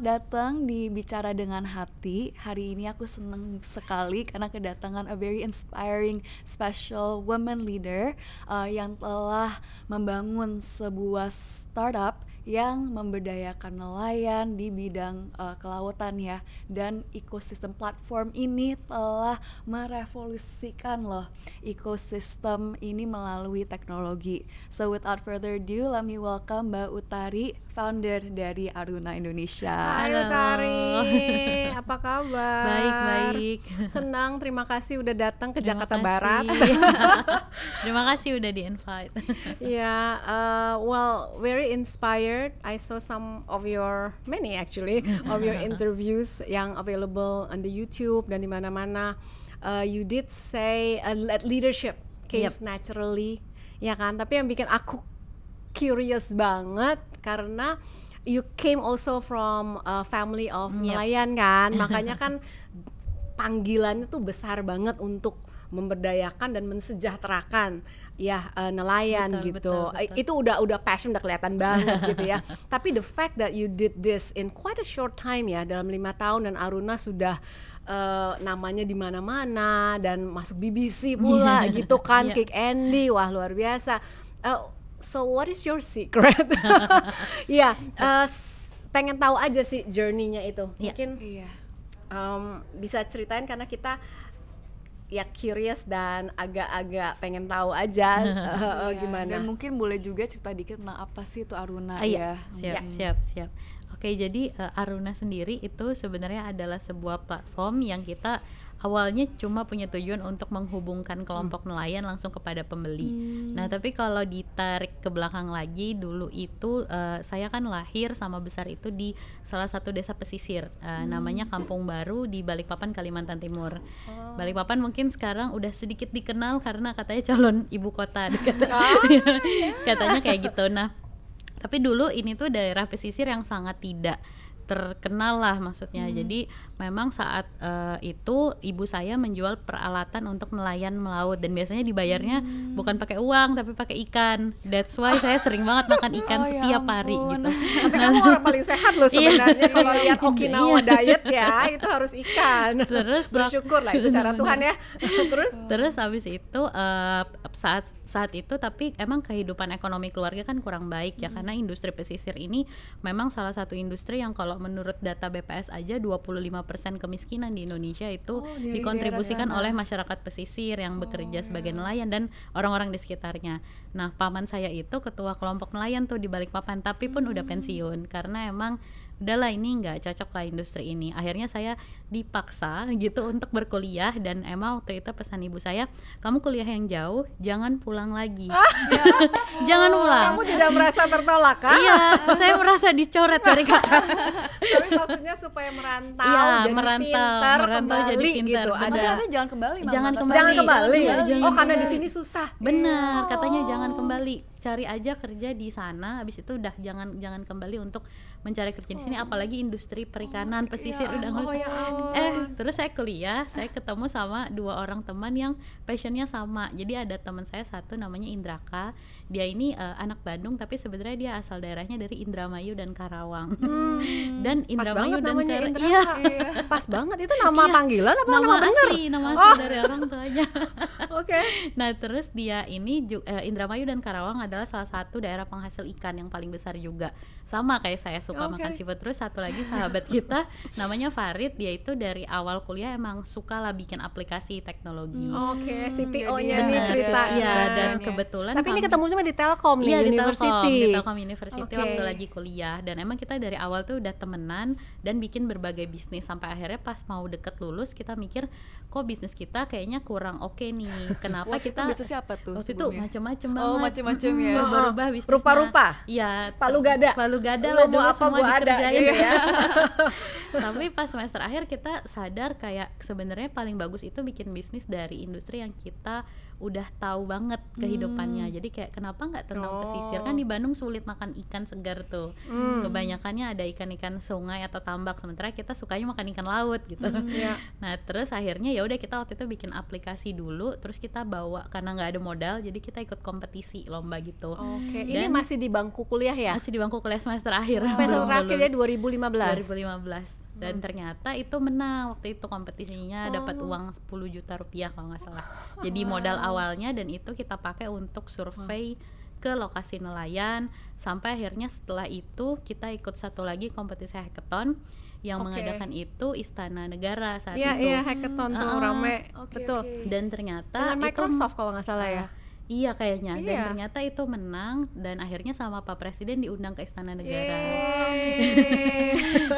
selamat datang di Bicara dengan Hati. Hari ini aku senang sekali karena kedatangan a very inspiring special woman leader uh, yang telah membangun sebuah startup yang memberdayakan nelayan di bidang uh, kelautan ya dan ekosistem platform ini telah merevolusikan loh ekosistem ini melalui teknologi. So without further ado, let me welcome Mbak Utari, founder dari Aruna Indonesia. Hai Utari, apa kabar? Baik, baik. Senang, terima kasih udah datang ke Terima Jakarta kasih. Barat. Terima kasih udah di invite. Yeah, uh, well, very inspired. I saw some of your many actually of your interviews yang available on the YouTube dan di mana-mana. Uh, you did say uh, le- leadership comes naturally, ya kan? Tapi yang bikin aku curious banget karena you came also from a family of Yep. nelayan kan, makanya kan panggilannya tuh besar banget untuk memberdayakan dan mensejahterakan ya eh, nelayan Betul, gitu. betul, Eh, betul. Itu udah udah passion udah kelihatan banget gitu ya. Tapi the fact that you did this in quite a short time ya dalam lima tahun dan Aruna sudah eh, namanya di mana-mana dan masuk BBC pula gitu kan, Iya. Kick Andy, wah luar biasa. Eh, so what is your secret? Ya, eh, s- pengen tahu aja sih journey-nya itu. Iya. Mungkin Iya. um, bisa ceritain karena kita ya curious dan agak-agak pengen tahu aja uh, uh, Iya, gimana. Dan mungkin boleh juga cerita dikit tentang apa sih itu Aruna Ah, iya, ya. siap, siap, siap. Oke, jadi eh, Aruna sendiri itu sebenarnya adalah sebuah platform yang kita awalnya cuma punya tujuan untuk menghubungkan kelompok nelayan langsung kepada pembeli. Nah, tapi kalau ditarik ke belakang lagi, dulu itu eh, saya kan lahir sama besar itu di salah satu desa pesisir, eh, namanya Kampung Baru di Balikpapan, Kalimantan Timur. Balikpapan mungkin sekarang udah sedikit dikenal karena katanya calon ibu kota dekat. katanya kayak gitu. Nah, tapi dulu ini tuh daerah pesisir yang sangat tidak terkenal lah maksudnya jadi memang saat eh, itu ibu saya menjual peralatan untuk nelayan melaut dan biasanya dibayarnya bukan pakai uang tapi pakai ikan that's why saya sering banget makan ikan Oh, ya setiap hari ampun. gitu Tapi kamu orang paling sehat loh Iya. sebenarnya kalau lihat Okinawa Iya. diet ya itu harus ikan. Terus bersyukur lah itu cara Tuhan ya. Terus Terus habis itu saat saat itu tapi emang kehidupan ekonomi keluarga kan kurang baik ya. Karena industri pesisir ini memang salah satu industri yang kalau menurut data BPS aja 25% kemiskinan di Indonesia itu Oh, di dikontribusikan oleh masyarakat pesisir yang bekerja sebagai nelayan dan orang-orang di sekitarnya. Nah, paman saya itu ketua kelompok nelayan tuh di Balikpapan tapi pun udah pensiun karena emang udahlah ini nggak cocok lah industri ini. Akhirnya saya dipaksa gitu untuk berkuliah dan emang waktu itu pesan ibu saya kamu kuliah yang jauh jangan pulang lagi jangan pulang kamu tidak merasa tertolak kan? iya saya merasa dicoret dari kakak Tapi maksudnya supaya merantau Iya, jadi merantau, pintar merantau kembali jadi pintar, gitu. Tapi Ada katanya jangan kembali Mama. Jangan kembali. jangan kembali. Iya, jangan oh karena di sini susah. benar katanya Oh. jangan kembali cari aja kerja di sana habis itu udah jangan jangan kembali untuk mencari kerja di sini apalagi industri perikanan pesisir udah nggak oh, ya ampun. eh terus saya kuliah saya ketemu sama dua orang teman yang passionnya sama jadi ada teman saya satu namanya Indraka dia ini eh, anak Bandung tapi sebenarnya dia asal daerahnya dari Indramayu dan Karawang dan Hmm. Pas Indramayu dan namanya Kar- Indra. iya Pas banget itu nama Iya. panggilan apa nama, nama bener? asli nama asli dari orang tuanya Oke. Nah, terus dia ini eh, Indramayu dan Karawang adalah salah satu daerah penghasil ikan yang paling besar juga. Sama kayak saya suka Oke. makan seafood. Terus satu lagi sahabat kita namanya Farid, dia itu dari awal kuliah emang suka lah bikin aplikasi teknologi. Oke, CTO-nya jadi nih Benar, cerita. Iya, dan ya. kebetulan Tapi ini ketemu cuma di Telkom nih, Iya di University. Telkom, di Telkom University Oke. waktu lagi kuliah dan emang kita dari awal tuh udah temenan dan bikin berbagai bisnis sampai akhirnya pas mau deket lulus kita mikir kok bisnis kita kayaknya kurang oke nih kenapa Waktu itu kita bisnisnya apa tuh waktu itu macam-macam Oh, banget macem-macem Mm-mm, ya. berubah-ubah bisnisnya Rupa-rupa? iya Palu gada? palu gada Lu lah dulu semua gua ada, dikerjain gitu ya. tapi pas semester akhir kita sadar kayak sebenarnya paling bagus itu bikin bisnis dari industri yang kita udah tahu banget kehidupannya jadi kayak kenapa nggak tentang Oh. pesisir kan di Bandung sulit makan ikan segar tuh Hmm. kebanyakannya ada ikan-ikan sungai atau tambak sementara kita sukanya makan ikan laut gitu Iya. nah terus akhirnya ya udah kita waktu itu bikin aplikasi dulu terus kita bawa karena nggak ada modal jadi kita ikut kompetisi lomba gitu Oke, ini Dan- masih di bangku kuliah ya? masih di bangku kuliah semester akhir yang belum terakhir ya lulus. 2015. 2015 dan ternyata itu menang waktu itu kompetisinya dapat Oh. uang 10 juta rupiah kalau nggak salah jadi modal awalnya dan itu kita pakai untuk survei ke lokasi nelayan sampai akhirnya setelah itu kita ikut satu lagi kompetisi hackathon yang Oke. mengadakan itu Istana Negara saat Iya itu iya hackathon tuh Ah, rame. Oke, Betul. oke. dan ternyata Dengan itu Microsoft kalau nggak salah ya. Iya kayaknya dan Iya. ternyata itu menang dan akhirnya sama Pak Presiden diundang ke Istana Negara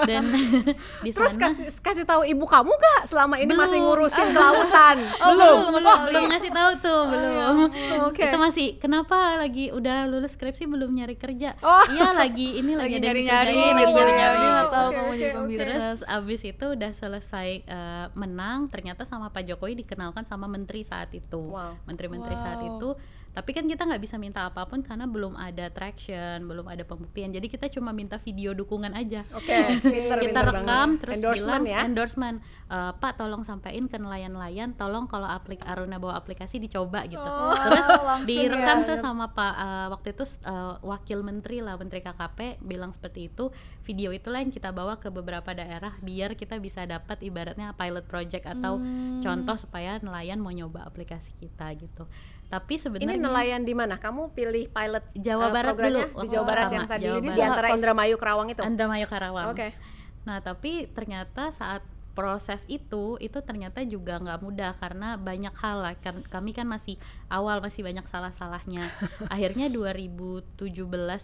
dan di Terus sana kasih kasih tahu ibu kamu gak selama ini masih Belum. ngurusin kelautan? Oh, belum. belum, Oh, belum ngasih tahu tuh, belum. Oke. Itu masih kenapa lagi udah lulus skripsi belum nyari kerja? Oh. Iya lagi ini lagi, yang nyari-nyari dikerjain, lagi nyari-nyari. nggak tahu Oke, kamu oke, jadi pembisnis Terus abis itu udah selesai eh, menang, ternyata sama Pak Jokowi dikenalkan sama menteri saat itu, Wow. menteri-menteri saat Wow. itu. Tapi kan kita nggak bisa minta apa pun karena belum ada traction, belum ada pembuktian. Jadi kita cuma minta video dukungan aja. Oke, pinter, kita pinter rekam banget. terus endorsement bilang ya. endorsement "Eh, Pak tolong sampaikan ke nelayan-nelayan tolong kalau aplik Aruna bawa aplikasi dicoba gitu Oh, terus direkam ya. tuh sama Pak eh, waktu itu eh, wakil menteri lah menteri KKP bilang seperti itu video itulah yang kita bawa ke beberapa daerah biar kita bisa dapat ibaratnya pilot project atau Hmm. contoh supaya nelayan mau nyoba aplikasi kita gitu tapi Ini sebenarnya nelayan di mana? Kamu pilih pilot Jawa eh, Barat dulu, di Jawa Barat yang tadi Jawa di Barat. antara Pas- Indramayu Kerawang itu. Indramayu Karawang Oke. Nah, tapi ternyata saat proses itu itu ternyata juga nggak mudah karena banyak hal lah kan kami kan masih awal masih banyak salah-salahnya akhirnya 2017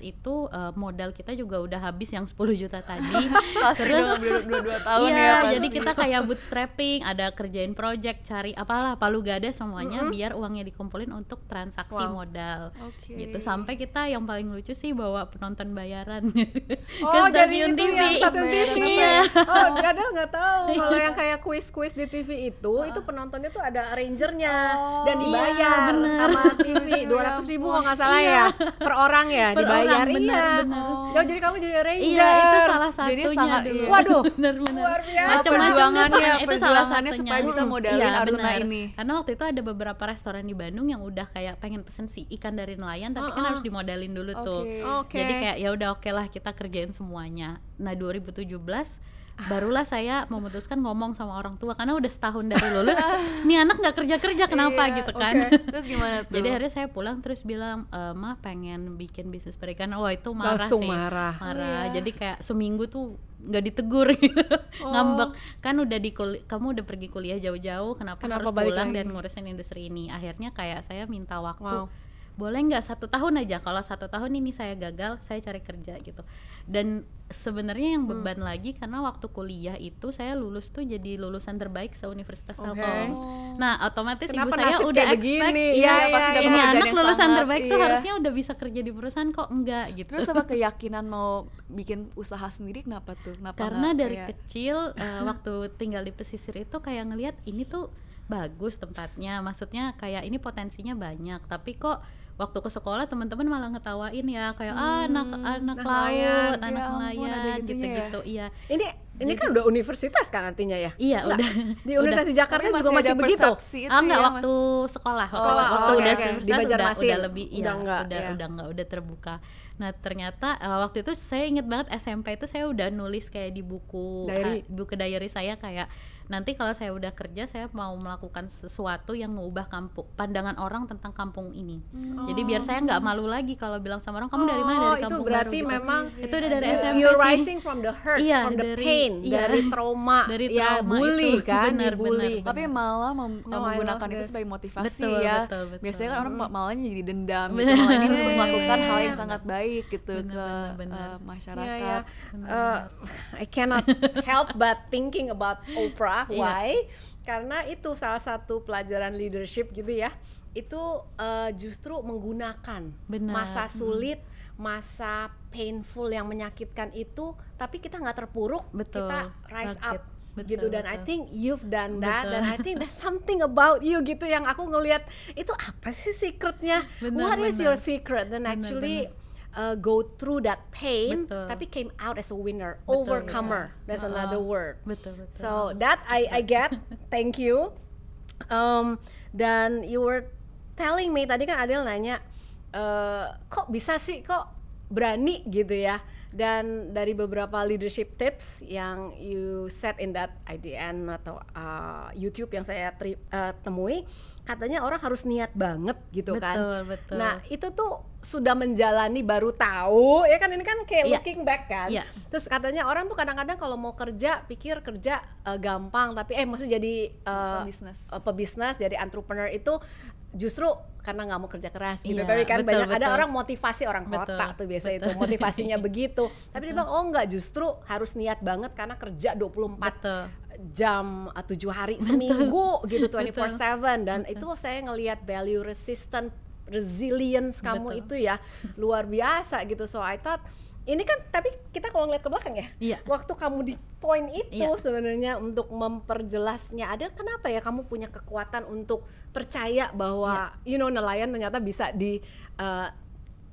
itu eh, modal kita juga udah habis yang 10 juta tadi Pasti terus dua, dua, dua tahun iya ya pasti. jadi kita kayak bootstrapping ada kerjain project cari apalah palu gada semuanya biar uangnya dikumpulin untuk transaksi Wow. modal Oke. gitu sampai kita yang paling lucu sih bawa penonton bayaran Oh, ke stasiun TV TV. iya Oh, Gadel nggak tahu. Kalau yang kayak kuis-kuis di TV itu, itu penontonnya tuh ada arrangernya Oh, dan dibayar iya, bener. sama TV dua ratus ribu kalau nggak salah Iya. ya per orang ya Per dibayar. orang, bener, iya. bener. Oh, jadi kamu jadi arranger. Iya itu salah satunya Jadi sangat- dulu. iya. Waduh, bener bener. luar biasa. Perjuangannya, itu salah satunya. supaya bisa modalin iya, Aruna ini. Karena waktu itu ada beberapa restoran di Bandung yang udah kayak pengen pesen si ikan dari nelayan, tapi kan Oh, oh. harus dimodalin dulu tuh. Oke. Oke. Jadi kayak ya udah oke lah kita kerjain semuanya. Nah 2017 barulah saya memutuskan ngomong sama orang tua karena udah setahun dari lulus, nih anak nggak kerja kerja kenapa Iya, gitu kan? oke. Terus gimana tuh? Jadi akhirnya saya pulang terus bilang, e, mah pengen bikin bisnis perikanan. Wah itu marah Langsung sih. marah. Marah. Oh, iya. Jadi kayak seminggu tuh nggak ditegur gitu. Oh. Ngambek. Kan udah di kuli- kamu udah pergi kuliah jauh-jauh, kenapa, Kenapa harus pulang lagi? dan ngurusin industri ini? Akhirnya kayak saya minta waktu. Wow. Boleh nggak satu tahun aja? Kalau satu tahun ini saya gagal, saya cari kerja gitu. Dan sebenarnya yang Hmm. beban lagi karena waktu kuliah itu saya lulus tuh jadi lulusan terbaik se Universitas. Telkom. Nah, otomatis Kenapa ibu saya udah expect, begini? iya, dapat ini anak lulusan sangat, terbaik tuh iya. harusnya udah bisa kerja di perusahaan kok enggak gitu. Terus apa keyakinan mau bikin usaha sendiri kenapa tuh? Kenapa Karena nggak dari kayak- kecil eh, waktu tinggal di pesisir itu kayak ngelihat ini tuh bagus tempatnya, maksudnya kayak ini potensinya banyak, tapi kok waktu ke sekolah teman-teman malah ngetawain ya kayak ah anak anak anak laut, nelayan. anak Ya ada nelayan gitunya ya? gitu-gitu. Iya. Ini ini kan udah universitas kan artinya ya? Iya, Enggak. udah. Di Universitas Jakarta Tapi juga masih begitu. ah enggak ya, Mas? waktu sekolah waktu, Sekolah, waktu oh, udah universitas Di udah, Banjarmasin. udah lebih Udah iya, enggak, udah ya. udah enggak udah terbuka nah ternyata eh, waktu itu saya inget banget SMP itu saya udah nulis kayak di buku Diary. ha- buku diary saya kayak nanti kalau saya udah kerja saya mau melakukan sesuatu yang mengubah kampung pandangan orang tentang kampung ini jadi biar saya nggak malu lagi kalau bilang sama orang kamu dari mana Oh, dari itu kampung berarti baru gitu. memang itu udah dari you- SMP you're sih rising from the hurt, Iya, from the dari- pain, iya. dari trauma, Dari ya trauma bully itu. kan, Benar, dibully. benar, tapi malah mem- No, I menggunakan itu sebagai motivasi Betul, ya. betul, betul. Biasanya kan orang ma- malahnya jadi dendam gitu, malah ini untuk Iya, melakukan iya, hal iya. yang sangat baik gitu Benar, ke benar, benar. eh, masyarakat. Iya, ya. Uh, I cannot help but thinking about Oprah. Iya. Why? Karena itu salah satu pelajaran leadership gitu ya. Itu uh, justru menggunakan Benar. masa sulit, masa painful yang menyakitkan itu, tapi kita nggak terpuruk, Betul, kita rise bangkit. up. Betul, gitu dan I betul. think you've done that Betul. dan I think there's something about you gitu yang aku ngelihat itu apa sih secretnya Benar, what is benar. your secret dan Benar, actually uh, go through that pain Betul. tapi came out as a winner Betul, overcomer. that's Uh-uh. another word. Betul betul. So that I I get. Thank you. Um, dan you were telling me tadi kan Adel nanya eh, kok bisa sih kok berani gitu ya? Dan dari beberapa leadership tips yang you set in that IDN atau uh, YouTube yang saya tri- uh, temui katanya orang harus niat banget gitu kan. Betul, betul. Nah, itu tuh sudah menjalani baru tahu ya kan ini kan kayak Iya. looking back kan. Iya. Terus katanya orang tuh kadang-kadang kalau mau kerja pikir kerja uh, gampang tapi eh maksudnya jadi uh, Pebisnis. uh, pebisnis jadi entrepreneur itu justru karena nggak mau kerja keras gitu. Iya, Tapi kan betul, banyak ada betul. orang motivasi orang kota Betul, tuh biasa betul. itu motivasinya begitu. Tapi dia bilang oh enggak justru harus niat banget karena kerja 24 Betul. Jam uh, tujuh hari seminggu gitu 24/7 dan Betul. itu saya ngelihat value resistant resilience kamu Betul. itu ya luar biasa gitu so I thought ini kan tapi kita kalau ngeliat ke belakang ya Iya. waktu kamu di poin itu Iya. sebenarnya untuk memperjelasnya ada kenapa ya kamu punya kekuatan untuk percaya bahwa Iya. you know nelayan ternyata bisa di uh,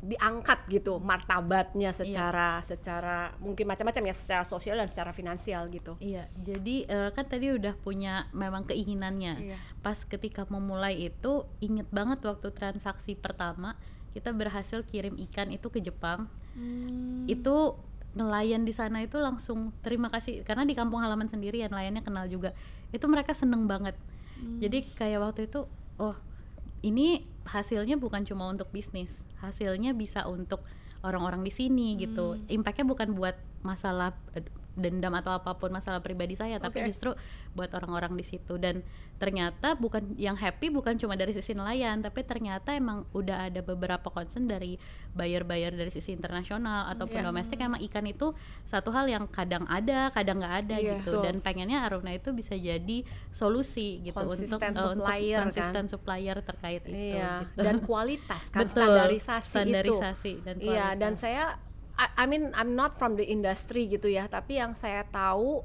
diangkat gitu martabatnya Iya. secara secara mungkin macam-macam ya secara sosial dan secara finansial gitu Iya, jadi eh, kan tadi udah punya memang keinginannya. Iya. Pas ketika memulai itu inget banget waktu transaksi pertama kita berhasil kirim ikan itu ke Jepang. Hmm. Itu nelayan di sana itu langsung terima kasih karena di kampung halaman sendiri ya nelayannya kenal juga. Itu mereka seneng banget. Jadi kayak waktu itu oh ini hasilnya bukan cuma untuk bisnis, hasilnya bisa untuk orang-orang di sini gitu. Impactnya bukan buat masalah dendam atau apa pun masalah pribadi saya, tapi Oke. justru buat orang-orang di situ. Dan ternyata bukan yang happy bukan cuma dari sisi nelayan, tapi ternyata emang udah ada beberapa concern dari buyer-buyer dari sisi internasional ataupun Iya. domestik. Emang ikan itu satu hal yang kadang ada, kadang nggak ada Iya. gitu. Betul. Dan pengennya Aruna itu bisa jadi solusi gitu untuk Konsisten eh, untuk supplier, kan? konsisten supplier terkait itu. Iya, gitu. dan kualitas kan Betul, standarisasi, standarisasi itu. dan Iya, dan kualitas. saya I, I mean I'm not from the industry gitu ya, tapi yang saya tahu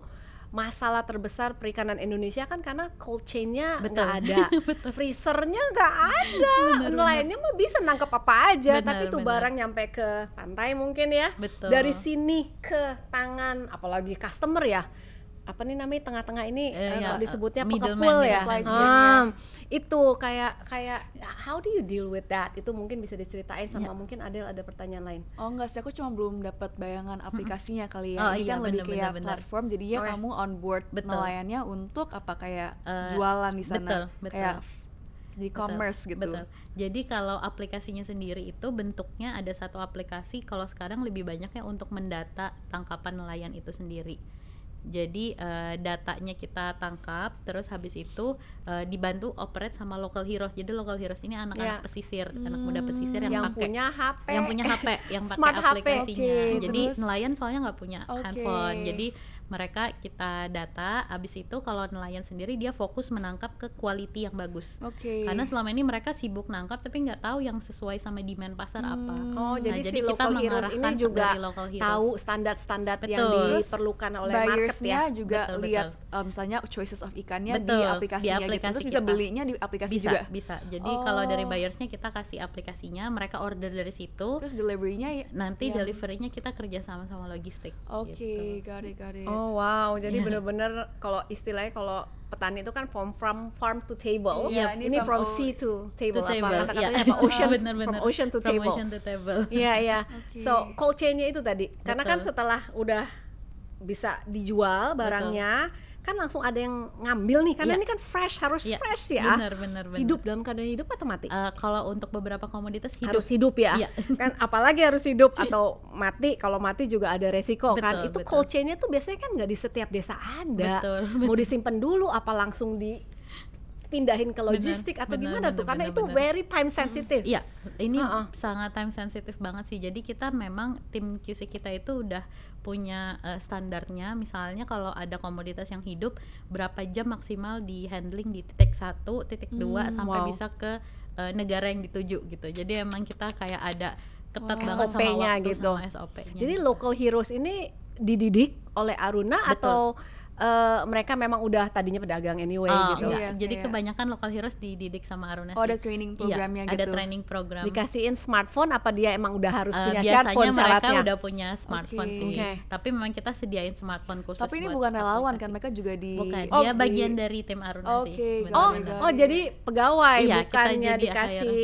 masalah terbesar perikanan Indonesia kan karena cold chain-nya nggak ada, freezernya nggak ada, nelayannya mah bisa nangkep apa aja, Benar, tapi tuh benar. barang nyampe ke pantai mungkin ya, Betul. dari sini ke tangan, apalagi customer ya, apa nih namanya tengah-tengah ini Eh, eh, ya, disebutnya pengepul ya, chain, Ah, itu kayak kayak how do you deal with that itu mungkin bisa diceritain sama Ya. mungkin Adel ada pertanyaan lain Oh enggak sih, aku cuma belum dapat bayangan aplikasinya kali ya. Oh, Ini iya, kan lebih bener, kayak bener, platform, jadi ya kamu on board Betul. nelayannya untuk apa kayak Eh, jualan di sana, betul, betul. kayak di Betul, commerce gitu. Betul. Jadi kalau aplikasinya sendiri itu bentuknya ada satu aplikasi kalau sekarang lebih banyaknya untuk mendata tangkapan nelayan itu sendiri. Jadi eh, datanya kita tangkap, terus habis itu eh, dibantu operate sama local heroes. Jadi local heroes ini anak-anak Ya. pesisir, anak muda pesisir yang, yang, pakai punya HP yang punya HP, yang pakai HP. aplikasinya. Oke, Jadi terus? nelayan soalnya nggak punya Oke. handphone. Jadi mereka kita data, abis itu kalau nelayan sendiri dia fokus menangkap ke quality yang bagus. Oke. Karena selama ini mereka sibuk nangkap tapi nggak tahu yang sesuai sama demand pasar apa. Oh, Nah, jadi, si jadi kita local heroes ini juga heroes. tahu standar-standar yang. Terus diperlukan oleh market buyersnya ya. juga Betul, lihat betul. uh, misalnya choices of ikannya di Betul, aplikasinya di gitu. aplikasi Terus bisa kita. belinya di aplikasi bisa juga. bisa. Jadi kalau dari Oh. buyersnya kita kasih aplikasinya, mereka order dari situ. Terus delivery-nya ya- Nanti yang- deliverynya kita kerja sama sama logistik. Oke, gitu. got it, got it. Oh wow, jadi Iya. bener-bener kalau istilahnya kalau petani itu kan from from farm to table. Iya, ini, ini from from sea to table. To Apa table, kata-katanya iya. apa? Ocean, Bener, from bener. ocean to From table. ocean to table. Iya iya. Oke. So cold chain-nya itu tadi, karena kan Betul. setelah udah bisa dijual barangnya, kan langsung ada yang ngambil nih. Karena Iya. ini kan fresh, harus Iya, fresh ya. Benar, benar, benar. Hidup dalam keadaan hidup atau mati? Eh, kalau untuk beberapa komoditas hidup harus hidup ya Iya. kan apalagi harus hidup atau mati kalau mati juga ada resiko kan Betul, itu betul. cold chain-nya tuh biasanya kan nggak di setiap desa ada Betul, mau disimpan dulu apa langsung dipindahin ke logistik atau benar, gimana tuh benar, karena benar, itu benar. very time sensitive Iya, ini Heeh. sangat time sensitive banget sih. Jadi kita memang tim QC kita itu udah punya eh, standarnya. Misalnya kalau ada komoditas yang hidup, berapa jam maksimal di handling di titik satu, titik dua sampai wow. bisa ke eh, negara yang dituju gitu. Jadi emang kita kayak ada ketat Wow. banget sama SOP-nya waktu gitu. sama SOP-nya. jadi gitu. local heroes ini dididik oleh Aruna Betul. atau eh, mereka memang udah tadinya pedagang anyway Oh, gitu. enggak. Iya, Jadi kayak- kebanyakan local heroes dididik sama Aruna Oh, sih. ada training Iya, programnya Ada gitu. training program. Dikasihin smartphone apa dia emang udah harus Eh, punya biasanya smartphone mereka syaratnya? udah punya smartphone Oke. sih. Oke. Tapi memang kita sediain smartphone khusus. Tapi ini buat bukan relawan aplikasi. kan, mereka juga di Bukan, Oh, dia di- bagian dari tim Aruna sih. Oke, benar, Oh, oh jadi pegawai Iya, kita bukannya jadi dikasih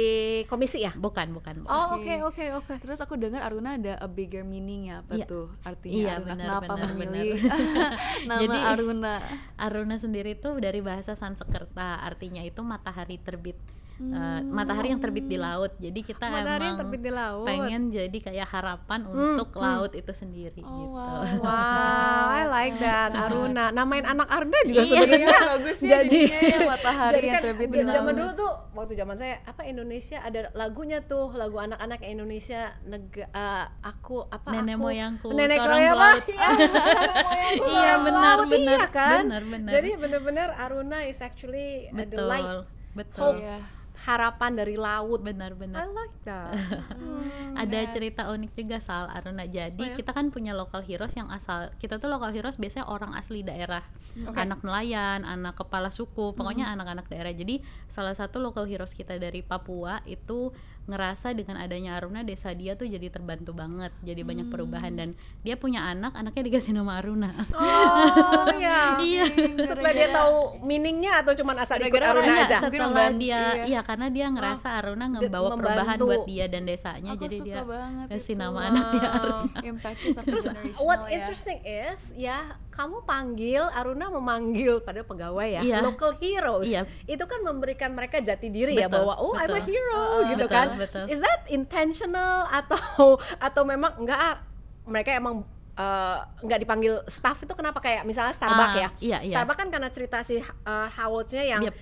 komisi ya? Bukan, bukan. bukan. Oh, Oke. oke oke oke. Terus aku dengar Aruna ada a bigger meaning ya, apa Iya. tuh artinya Iya, Aruna? benar, Kenapa benar, memilih nama Jadi- Aruna? Aruna sendiri itu dari bahasa Sanskerta, artinya itu matahari terbit. Hmm. matahari yang terbit di laut. Jadi kita Matahari yang emang terbit di laut. pengen jadi kayak harapan untuk laut itu sendiri Oh, gitu. wow. Wow, I like that. Aruna. Namain anak Aruna juga Iya. sebenarnya bagus ya jadi ya, matahari jadi yang kan terbit di di zaman laut. dulu tuh waktu zaman saya apa Indonesia ada lagunya tuh lagu anak-anak Indonesia nega, eh, aku apa Nenek aku moyangku nenek seorang moyang pelaut. Iya, nenek moyangku Iya, seorang benar, pelaut, benar, iya kan benar, benar. jadi benar-benar Aruna is actually uh, the betul, light betul. Iya. Harapan dari laut I Benar-benar. like that Hmm, ada yes. cerita unik juga soal Aruna. Jadi Oh, ya? kita kan punya local heroes yang asal kita tuh local heroes biasanya orang asli daerah, anak nelayan, anak kepala suku, pokoknya anak-anak daerah. Jadi salah satu local heroes kita dari Papua itu ngerasa dengan adanya Aruna desa dia tuh jadi terbantu banget, jadi banyak perubahan dan dia punya anak, anaknya dikasih nama Aruna. oh ya Iya. setelah dia tahu meaningnya atau cuman asal ikut Aruna Enggak, aja Mungkin setelah membantu, dia iya. iya karena dia ngerasa Aruna De- ngebawa perubahan buat dia dan desanya Aku jadi dia kasih itu. nama anak dia Wow. Aruna. Terus generational what ya. interesting is ya kamu panggil Aruna memanggil pada pegawai ya Iya. local heroes Iya. itu kan memberikan mereka jati diri ya Betul, bahwa oh I'm a betul. hero Uh, gitu betul, kan betul. is that intentional atau atau memang enggak ah, mereka emang eh, nggak dipanggil staff itu kenapa kayak misalnya Starbucks Ah, ya iya, iya. Starbucks kan karena cerita si uh, Howard's-nya yang Yep.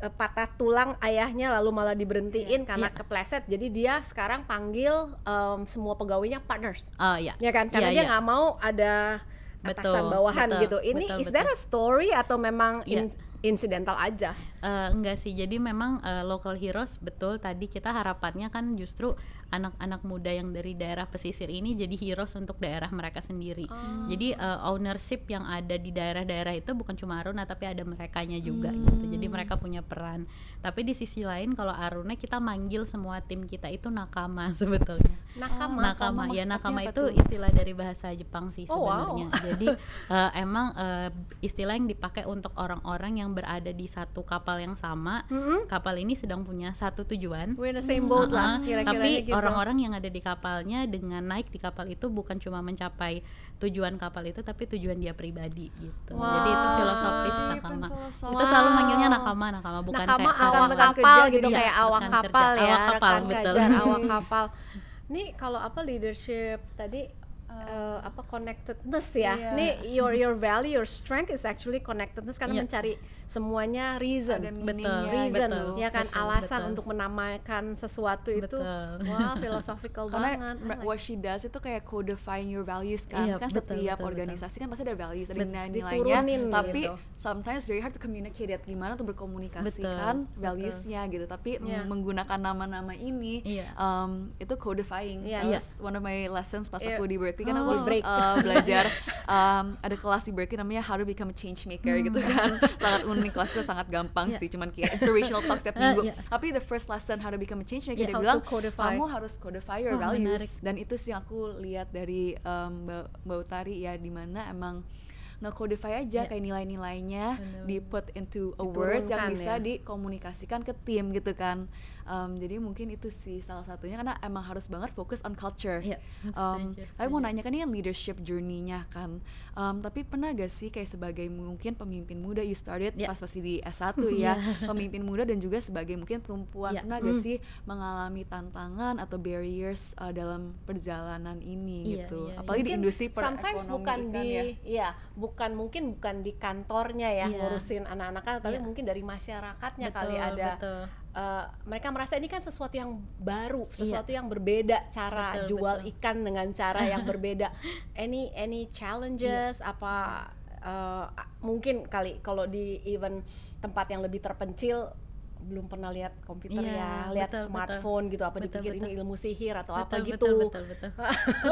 eh, patah tulang ayahnya lalu malah diberhentiin karena Iya. kepleset jadi dia sekarang panggil em, semua pegawainya partners Oh iya. ya kan karena Iya, dia iya. nggak mau ada atasan Betul, bawahan betul, gitu ini betul, is there a story atau memang Iya. in- incidental aja Eh, enggak sih, jadi memang eh, local heroes betul tadi kita harapannya kan justru anak-anak muda yang dari daerah pesisir ini jadi heroes untuk daerah mereka sendiri. Oh. Jadi eh, ownership yang ada di daerah-daerah itu bukan cuma Aruna tapi ada merekanya juga gitu. Jadi mereka punya peran. Tapi di sisi lain kalau Aruna kita manggil semua tim kita itu nakama sebetulnya. nakama nakama ya maksudnya nakama itu tuh? istilah dari bahasa Jepang sih Oh, wow. sebenarnya jadi eh, emang eh, istilah yang dipakai untuk orang-orang yang berada di satu kapal yang sama Mm-mm. kapal ini sedang punya satu tujuan we're in the same boat lah Uh-uh. kira-kira tapi gitu orang-orang yang ada di kapalnya dengan naik di kapal itu bukan cuma mencapai tujuan kapal itu tapi tujuan dia pribadi gitu jadi itu Wow. filosofis nakama philosophical. kita selalu manggilnya nakama nakama bukan nakama kayak awak kapal kerja gitu gitu ya, kayak awak rekan kerja, kapal ya awak kapal, rekan betul. kajar awak kapal nih kalau apa leadership tadi eh, apa connectedness ya Iya. nih your your value your strength is actually connectedness karena Iya. mencari semuanya reason Ada Betul, reason gitu. ya kan betul, alasan betul. untuk menamakan sesuatu itu Betul. wah philosophical karena banget like what she does itu kayak codifying your values kan Iya, kan betul, setiap betul, organisasi kan pasti ada values ada Bet- nilai-nilainya tapi gitu. sometimes very hard to communicate ya, gimana untuk berkomunikasikan Betul, valuesnya gitu tapi Iya. m- menggunakan nama-nama ini Iya. um, itu codifying Yes. That was one of my lessons pas Iya. aku di Berkeley kan Oh. aku break. uh, belajar um, ada kelas di Berkeley namanya How to Become a Change Maker gitu kan sangat unik kelasnya sangat gampang Iya. sih cuman kayak inspirational talk setiap minggu iya. tapi the first lesson How to Become a Change Maker Iya, dia bilang kamu harus codify your Wah, values menarik. dan itu sih yang aku lihat dari um, Mbak, Mbak Utari ya di mana emang nge-codify aja Iya. kayak nilai-nilainya di put into a words yang bisa ya. dikomunikasikan ke tim gitu kan Um, jadi mungkin itu sih salah satunya karena emang harus banget fokus on culture Iya, Um, tapi mau nanya kan ini kan leadership journey-nya kan Um, tapi pernah gak sih kayak sebagai mungkin pemimpin muda you started Iya. pas masih di S1 ya pemimpin muda dan juga sebagai mungkin perempuan Iya. pernah gak sih mengalami tantangan atau barriers uh, dalam perjalanan ini Iya, gitu iya, apalagi di Mungkin industri sometimes perekonomian bukan di ya. iya bukan mungkin bukan di kantornya ya Iya. ngurusin anak-anak tapi Iya. mungkin dari masyarakatnya Betul, kali ada betul. eh, mereka merasa ini kan sesuatu yang baru sesuatu yang berbeda cara Iya. Betul, jual betul. ikan dengan cara yang berbeda any any challenges Iya. apa eh, mungkin kali kalau di event tempat yang lebih terpencil belum pernah lihat komputer Iya, ya, lihat betul, betul. smartphone gitu apa Betul, dipikir ini betul. ilmu sihir atau apa betul, gitu. betul betul betul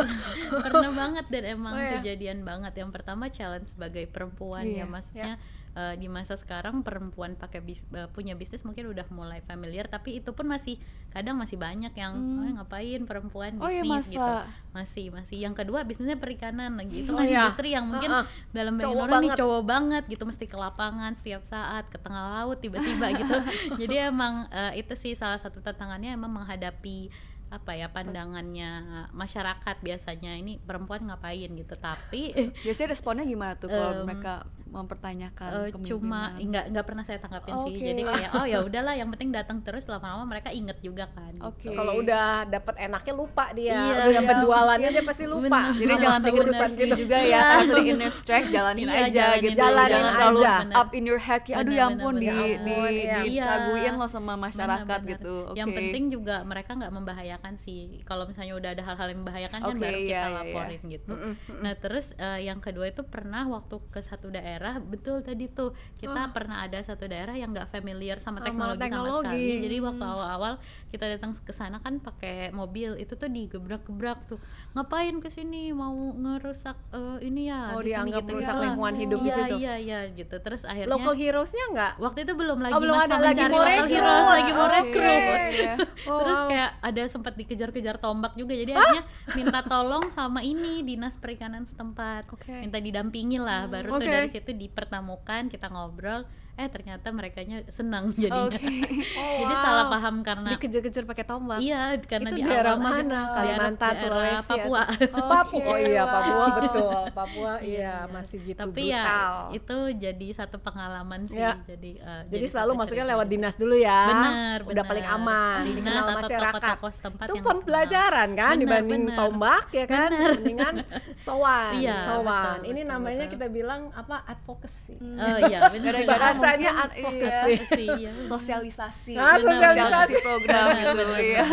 pernah, banget dan emang Oh, ya. kejadian banget yang pertama challenge sebagai perempuan Iya, ya maksudnya eh, di masa sekarang perempuan pakai bis- eh, punya bisnis mungkin udah mulai familiar tapi itu pun masih kadang masih banyak yang "Eh, ngapain perempuan Oh, ya, bisnis? gitu. masa? masih masih. Yang kedua bisnisnya perikanan lagi. Itu Oh, kan iya. industri yang mungkin Heeh. dalam bayangan Cowok orang nih cowok banget gitu mesti ke lapangan setiap saat ke tengah laut tiba-tiba gitu. Jadi emang eh, itu sih salah satu tantangannya emang menghadapi apa ya pandangannya masyarakat biasanya ini perempuan ngapain gitu tapi Biasanya responnya gimana tuh kalau Em, mereka mempertanyakan eh, cuma nggak nggak pernah saya tanggapin sih Oke. jadi kayak oh ya udahlah yang penting datang terus lama-lama mereka inget juga kan Oke. Kalau udah dapat enaknya lupa dia, Iya, udah dapat iya, jualannya dia pasti lupa. Bener. Jadi Bener, jangan bener. personally gitu. juga ya, Iya. karena sudah in strike jalanin Iya, aja jalanin gitu. Jalanin jangan terlalu aja. bener. up in your head kayak aduh ya Bener, ampun bener, di bener. di Iya. diraguin loh sama masyarakat Benar-benar. gitu. Oke. Yang penting juga mereka nggak membahayakan sih. Kalau misalnya udah ada hal-hal yang membahayakan kan Oke, baru iya, kita iya, iya. laporin gitu. Nah terus eh, yang kedua itu pernah waktu ke satu daerah betul tadi tuh kita pernah ada satu daerah yang nggak familiar sama Sama teknologi, sama teknologi. sekali. Jadi waktu awal-awal kita datang ke sana kan pakai mobil itu tuh digebrak-gebrak tuh. Ngapain ke sini mau ngerusak eh, ini ya? Oh, di sini dianggap merusak lingkungan hidup di Iya, situ. Iya iya gitu. Terus akhirnya Local heroesnya nggak? waktu itu belum lagi Oh, belum masa ada lagi mencari local heroes lagi mau Oke. rekrut Iya. Oh, terus kayak ada sempat dikejar-kejar tombak juga jadi akhirnya minta tolong sama ini dinas perikanan setempat Oke. minta didampingi lah baru tuh Oke. dari situ dipertemukan kita ngobrol eh ternyata mereka senang jadinya Oke. jadi salah paham karena dikejar-kejar pakai tombak. iya karena Itu di daerah awal mana? daerah- Kalimantan, daerah Sulawesi, Papua Papua. Oh iya. Papua betul. Papua iya masih gitu tapi brutal. ya itu jadi satu pengalaman sih Ya. jadi eh, Jadi satu selalu masuknya lewat gitu. dinas dulu ya. Bener, Udah bener. paling aman, Dinas dikenal atau masyarakat. tokoh-tokoh setempat Itu yang pembelajaran kan Bener, dibanding bener. tombak ya kan. Bener. Mendingan sowan, Iya, sowan. betul, Ini betul, namanya betul. kita bilang apa? advocacy. Oh iya benar. Mungkin, advocacy. sih. Iya. sosialisasi. Ah, Benar, sosialisasi. program Benar, gitu benar, ya.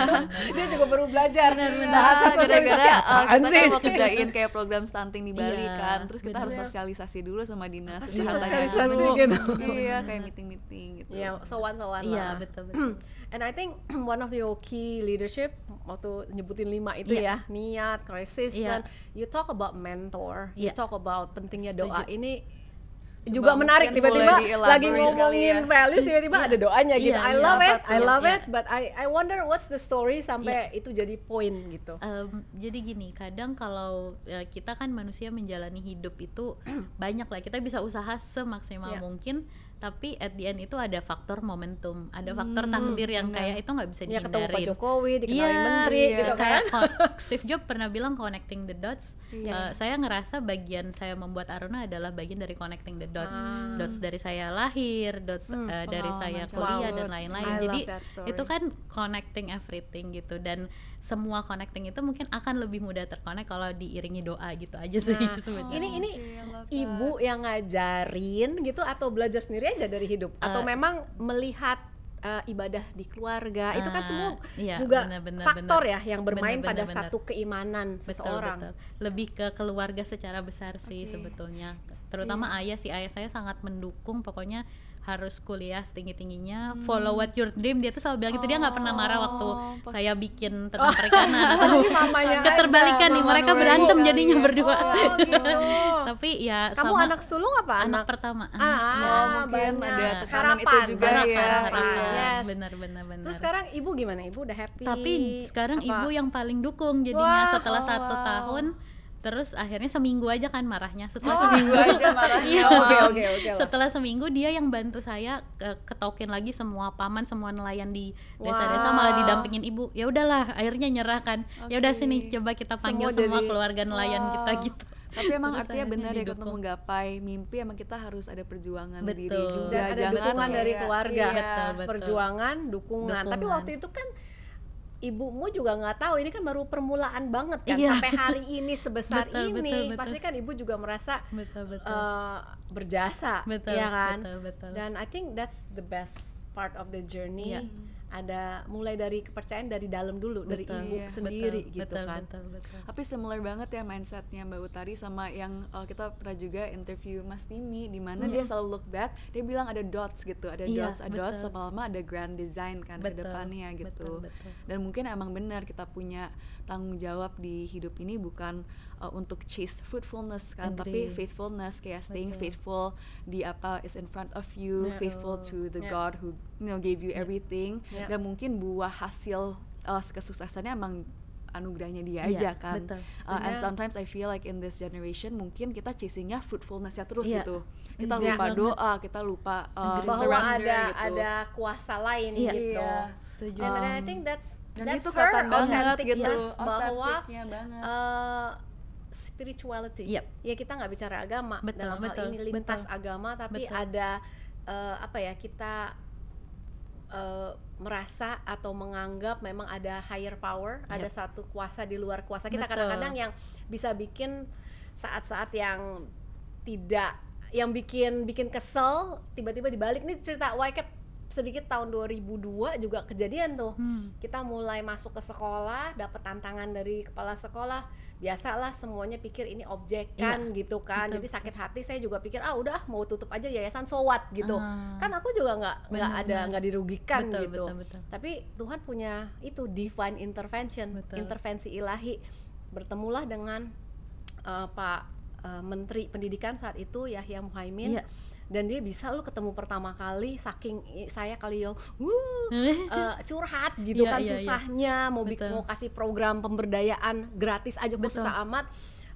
Dia juga baru belajar Bener, bener. bahasa Nah, sosialisasi uh, apaan kita sih? kan mau kerjain kayak program stunting di Bali Iya, kan, terus kita harus sosialisasi dulu sama dinas sosialisasi dulu. gitu? Iya, kayak meeting-meeting gitu. Iya, sowan-sowan Iya lah. betul betul. And I think one of your key leadership waktu nyebutin lima itu Iya. ya niat, krisis Iya. dan you talk about mentor, you Iya. talk about pentingnya Setuju. doa ini juga menarik mungkin tiba-tiba lagi kali ngomongin ya. values tiba-tiba ada doanya gitu. Iya, I iya, love it, apa I love Iya. it, but I I wonder what's the story sampai itu jadi poin gitu. Em, jadi gini, kadang kalau eh, kita kan manusia menjalani hidup itu banyak lah. Kita bisa usaha semaksimal Iya. mungkin, tapi at the end itu ada faktor momentum, ada faktor takdir yang kayak itu nggak bisa Ya ketemu Pak. Jokowi, dikenalin Iya, menteri iya. gitu kan. kayak ko- Steve Jobs pernah bilang connecting the dots. Yes. Eh, saya ngerasa bagian saya membuat Aruna adalah bagian dari connecting the dots. Ah. Dots dari saya lahir, dots Hmm, eh, dari saya kuliah dan lain-lain. Jadi itu kan connecting everything gitu dan semua connecting itu mungkin akan lebih mudah terkonek kalau diiringi doa gitu aja sih Nah, sebenarnya. ini ini that. ibu yang ngajarin gitu atau belajar sendiri aja dari hidup atau Eh, memang melihat uh, ibadah di keluarga itu kan Ah, semua iya, juga benar, benar, faktor benar. ya yang bermain Benar, pada benar. satu keimanan betul seseorang. betul lebih ke keluarga secara besar sih Oke. sebetulnya terutama ayah sih ayah saya sangat mendukung pokoknya harus kuliah setinggi tingginya follow what your dream dia tuh selalu bilang gitu dia nggak pernah marah waktu Oh, pas- saya bikin tentang perikanan atau keterbalikan aja, nih mama mereka berantem jadinya ya. berdua Oh, gitu. tapi ya Kamu sama anak sulung apa anak anak? pertama Ah, Oh, mungkin ada tekanan itu juga harapan, ya. harapan. Yes. benar benar benar Terus sekarang ibu gimana? Ibu udah happy? tapi sekarang Apa? ibu yang paling dukung jadinya Wah, setelah oh, satu wow. tahun terus akhirnya seminggu aja kan marahnya setelah Oh, seminggu aja marahnya. Iya. Oke, oke, oke lah. setelah seminggu dia yang bantu saya ke- ketokin lagi semua paman semua nelayan di desa-desa Wow. malah didampingin ibu ya udahlah akhirnya nyerah kan ya udah sini coba kita panggil Semua semua, jadi- keluarga nelayan kita Wow. gitu Tapi emang Terus artinya benar ya untuk menggapai mimpi emang kita harus ada perjuangan diri Betul. juga. dan ada Jangan dukungan dari kayak- keluarga, iya. Betul, betul. perjuangan, dukungan. Tapi Dukungan. waktu itu kan ibumu juga nggak tahu ini kan baru permulaan banget kan Iya. sampai hari ini sebesar Betul, ini betul, betul. pasti kan ibu juga merasa betul betul eh, berjasa Betul, ya kan betul, betul. dan I think that's the best part of the journey Iya. Ada mulai dari kepercayaan dari dalam dulu dari Betul, ibu iya, sendiri betul, gitu betul, kan betul, betul. Tapi similar banget ya mindsetnya Mbak Utari sama yang uh, kita pernah juga interview Mas Timi di mana dia selalu look back, dia bilang ada dots gitu, ada Iya, dots, ada dots, lama-lama ada grand design kan ke Betul, depannya gitu. betul, betul. Dan mungkin emang benar kita punya tanggung jawab di hidup ini bukan uh, untuk chase fruitfulness kan, tapi Agree. faithfulness kayak staying Betul. faithful di apa is in front of you, Yeah. faithful to the Yeah. God who you know gave you everything Yeah. dan mungkin buah hasil uh, kesuksesannya emang anugerahnya dia Iya, aja kan. betul. Uh, and sometimes I feel like in this generation mungkin kita chasingnya fruitfulnessnya terus Iya. gitu. Kita Iya lupa banget. doa, kita lupa uh, bahwa surrender ada gitu. ada kuasa lain Iya. gitu Iya. Setuju. and, and I Um, think that's Dan that's itu her banget gitu, bahwa banget. uh, spirituality. Yep. Ya kita nggak bicara agama Betul, dalam betul, hal ini lintas betul. agama, tapi Betul. ada uh, apa ya kita uh, merasa atau menganggap memang ada higher power, ada Yep. satu kuasa di luar kuasa. Kita kadang-kadang yang bisa bikin saat-saat yang tidak yang bikin bikin kesel tiba-tiba dibalik. Nih cerita YCAP sedikit tahun 2002 juga kejadian tuh Hmm. kita mulai masuk ke sekolah dapat tantangan dari kepala sekolah biasalah semuanya pikir ini objekan gitu kan betul, jadi sakit hati saya juga pikir ah udah mau tutup aja yayasan so what gitu Ah. kan aku juga nggak nggak ada nggak dirugikan Betul, gitu betul, betul. tapi Tuhan punya itu divine intervention Betul. intervensi ilahi bertemulah dengan uh, Pak uh, Menteri Pendidikan saat itu Yahya Muhaimin Iya. Dan dia bisa lu ketemu pertama kali saking saya kali yang wuh uh, curhat gitu Iya, kan iya, iya. susahnya mau bikin mau kasih program pemberdayaan gratis aja kok susah amat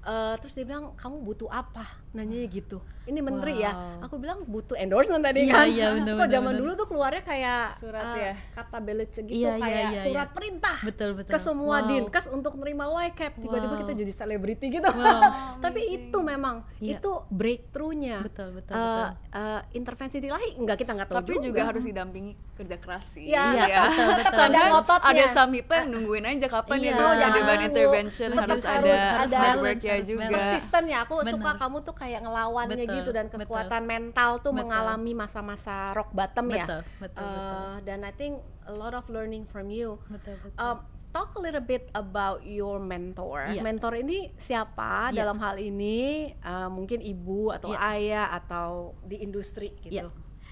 Uh, terus dia bilang kamu butuh apa nanyanya gitu ini menteri ya Wow. aku bilang butuh endorsement tadi Iya, kan iya, bener, kok zaman bener. dulu tuh keluarnya kayak Surat uh, ya? kata belece gitu Iya, iya, kayak iya, surat iya. perintah Betul, betul. ke semua Wow. dinkes untuk nerima YCAP tiba-tiba Wow. kita jadi selebriti gitu Wow. tapi itu memang Iya. itu breakthrough-nya Betul, betul, Uh, betul. uh, intervensi ilahi enggak kita nggak tahu Tapi juga harus didampingi kerja keras sih. Iya, Iya, betul, betul. Sometimes Ada ngototnya. ada people yang nungguin aja kapan Iya. ya Jangan ban nunggu. intervention Betul, harus, harus ada ada harus hard work ya juga. persisten ya aku suka kamu tuh kayak ngelawannya Betul, gitu dan betul. kekuatan mental tuh Betul. mengalami masa-masa rock bottom ya Betul, betul, Uh, betul. dan I think a lot of learning from you Betul, betul. Um, talk a little bit about your mentor. Iya. Mentor ini siapa Iya. dalam hal ini? Uh, mungkin ibu atau Iya. ayah atau di industri gitu. Ya.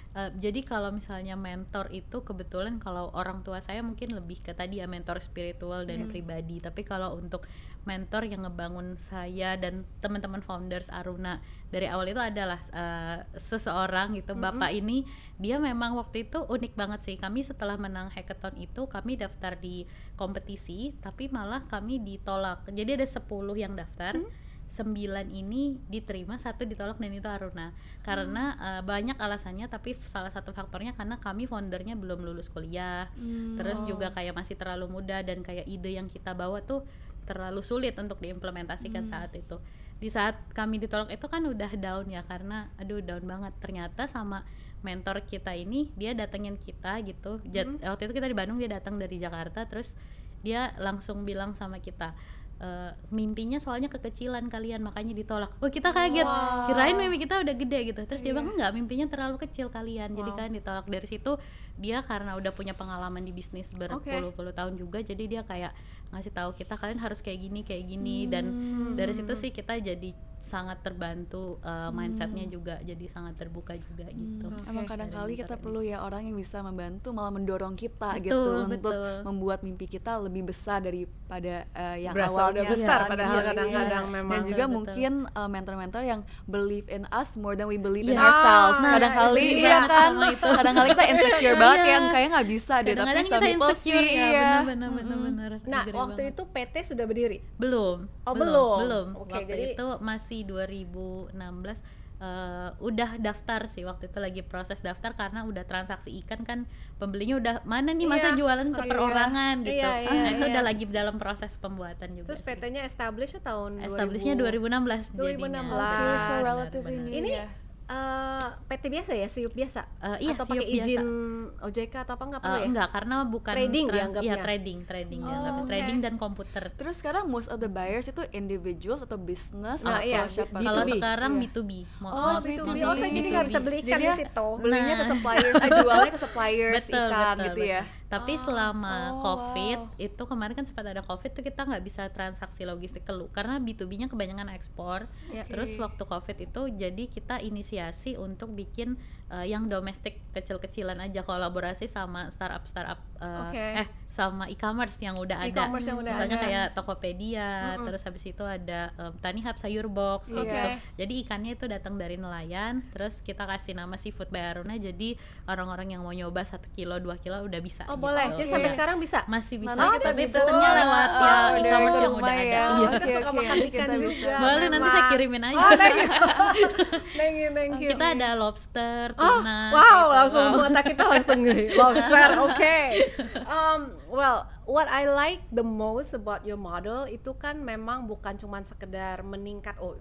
Eh, jadi kalau misalnya mentor itu kebetulan kalau orang tua saya mungkin lebih ke tadi ya mentor spiritual dan pribadi. Tapi kalau untuk mentor yang ngebangun saya dan teman-teman founders Aruna. Dari awal itu adalah eh, seseorang gitu. Bapak ini. Dia memang waktu itu unik banget sih. Kami setelah menang hackathon itu kami daftar di kompetisi tapi malah kami ditolak. Jadi ada 10 yang daftar. Sembilan ini diterima satu ditolak dan itu Aruna. Karena eh, banyak alasannya tapi salah satu faktornya karena kami foundernya belum lulus kuliah. Terus juga kayak masih terlalu muda dan kayak ide yang kita bawa tuh terlalu sulit untuk diimplementasikan saat itu. Di saat kami ditolak itu kan udah down ya karena aduh down banget. Ternyata sama mentor kita ini dia datengin kita gitu. Jat- waktu itu kita di Bandung dia datang dari Jakarta terus dia langsung bilang sama kita "Eh, mimpinya soalnya kekecilan kalian makanya ditolak. Oh kita kaget, kirain mimpi kita udah gede gitu. Terus dia bilang enggak, mimpinya terlalu kecil kalian, jadi kalian ditolak. Dari situ dia karena udah punya pengalaman di bisnis berpuluh-puluh tahun juga, jadi dia kayak ngasih tahu kita kalian harus kayak gini kayak gini. Dan dari situ sih kita jadi sangat terbantu eh, mindsetnya juga jadi sangat terbuka juga gitu. Emang kadang kali kita perlu ya orang yang bisa membantu malah mendorong kita Betul, gitu untuk betul. membuat mimpi kita lebih besar daripada eh, yang Berasa awalnya udah besar, Iya, padahal iya, kadang-kadang iya. memang. dan juga Betul, mungkin eh, mentor-mentor yang believe in us more than we believe in Iya. ourselves Ah, kadang nah, kali itu iya kan kadang kali kita insecure banget Iya. yang kayak nggak bisa deh tapi kita insecure sih, ya, iya. benar-benar benar-benar. Nah, waktu banget. itu PT sudah berdiri. belum Oh, belum. belum Oke, waktu jadi- itu masih 2016 eh, udah daftar sih waktu itu lagi proses daftar karena udah transaksi ikan kan pembelinya udah mana nih masa Iya. jualan ke Oh, iya. perorangan gitu Iya, iya, nah itu iya. udah lagi dalam proses pembuatan juga Terus. PT-nya establish tahun establishnya 2016 jadinya 2016. Oke, so Benar, relatively new Ini ya. Eh, PT biasa ya, siup biasa? Eh, iya, Atau siup pakai biasa. izin OJK atau apa enggak perlu Eh, ya? enggak karena bukan Trading trans- iya trading trading Oh, dianggapnya. oke. trading dan komputer Terus sekarang most of the buyers itu individuals atau business Nah, atau iya, siapa? kalau B2B. sekarang Iya. B2B mau Oh, mau- B2B. mau Oh, saya jadi nggak bisa beli ikan Jadi di ya situ. Belinya ke Nah. suppliers, eh, jualnya ke suppliers betul, ikan betul, gitu ya. Tapi selama Oh, COVID wow. itu kemarin kan sempat ada COVID tuh kita nggak bisa transaksi logistik kelu karena B2B-nya kebanyakan ekspor. Ya. Terus Oke. waktu COVID itu jadi kita inisiasi untuk bikin eh, yang domestik kecil-kecilan aja kolaborasi sama startup-startup eh, Oke. eh sama e-commerce yang udah ada. E-commerce yang udah Misalnya ada. kayak Tokopedia, terus habis itu ada em, Tani Hub Sayur Box kayak Iya. gitu. Jadi ikannya itu datang dari nelayan, terus kita kasih nama Seafood by Aruna jadi orang-orang yang mau nyoba satu kilo, dua kilo udah bisa. Oh gitu. boleh. Jadi sampai Iya. sekarang bisa. masih bisa. Kita tapi bisa pesennya lewat uh, ya e-commerce yang udah ya. ada. Oh, Iya. kita Oke, suka oke, makan ikan kita juga. bisa. Boleh nanti saya kirimin aja. Oh, thank you. thank you, thank you. kita ada lobster, Oh, wow, gitu. langsung Wow. mata kita langsung nih, lobster, oke. Um, well, what I like the most about your model itu kan memang bukan cuma sekedar meningkat, oh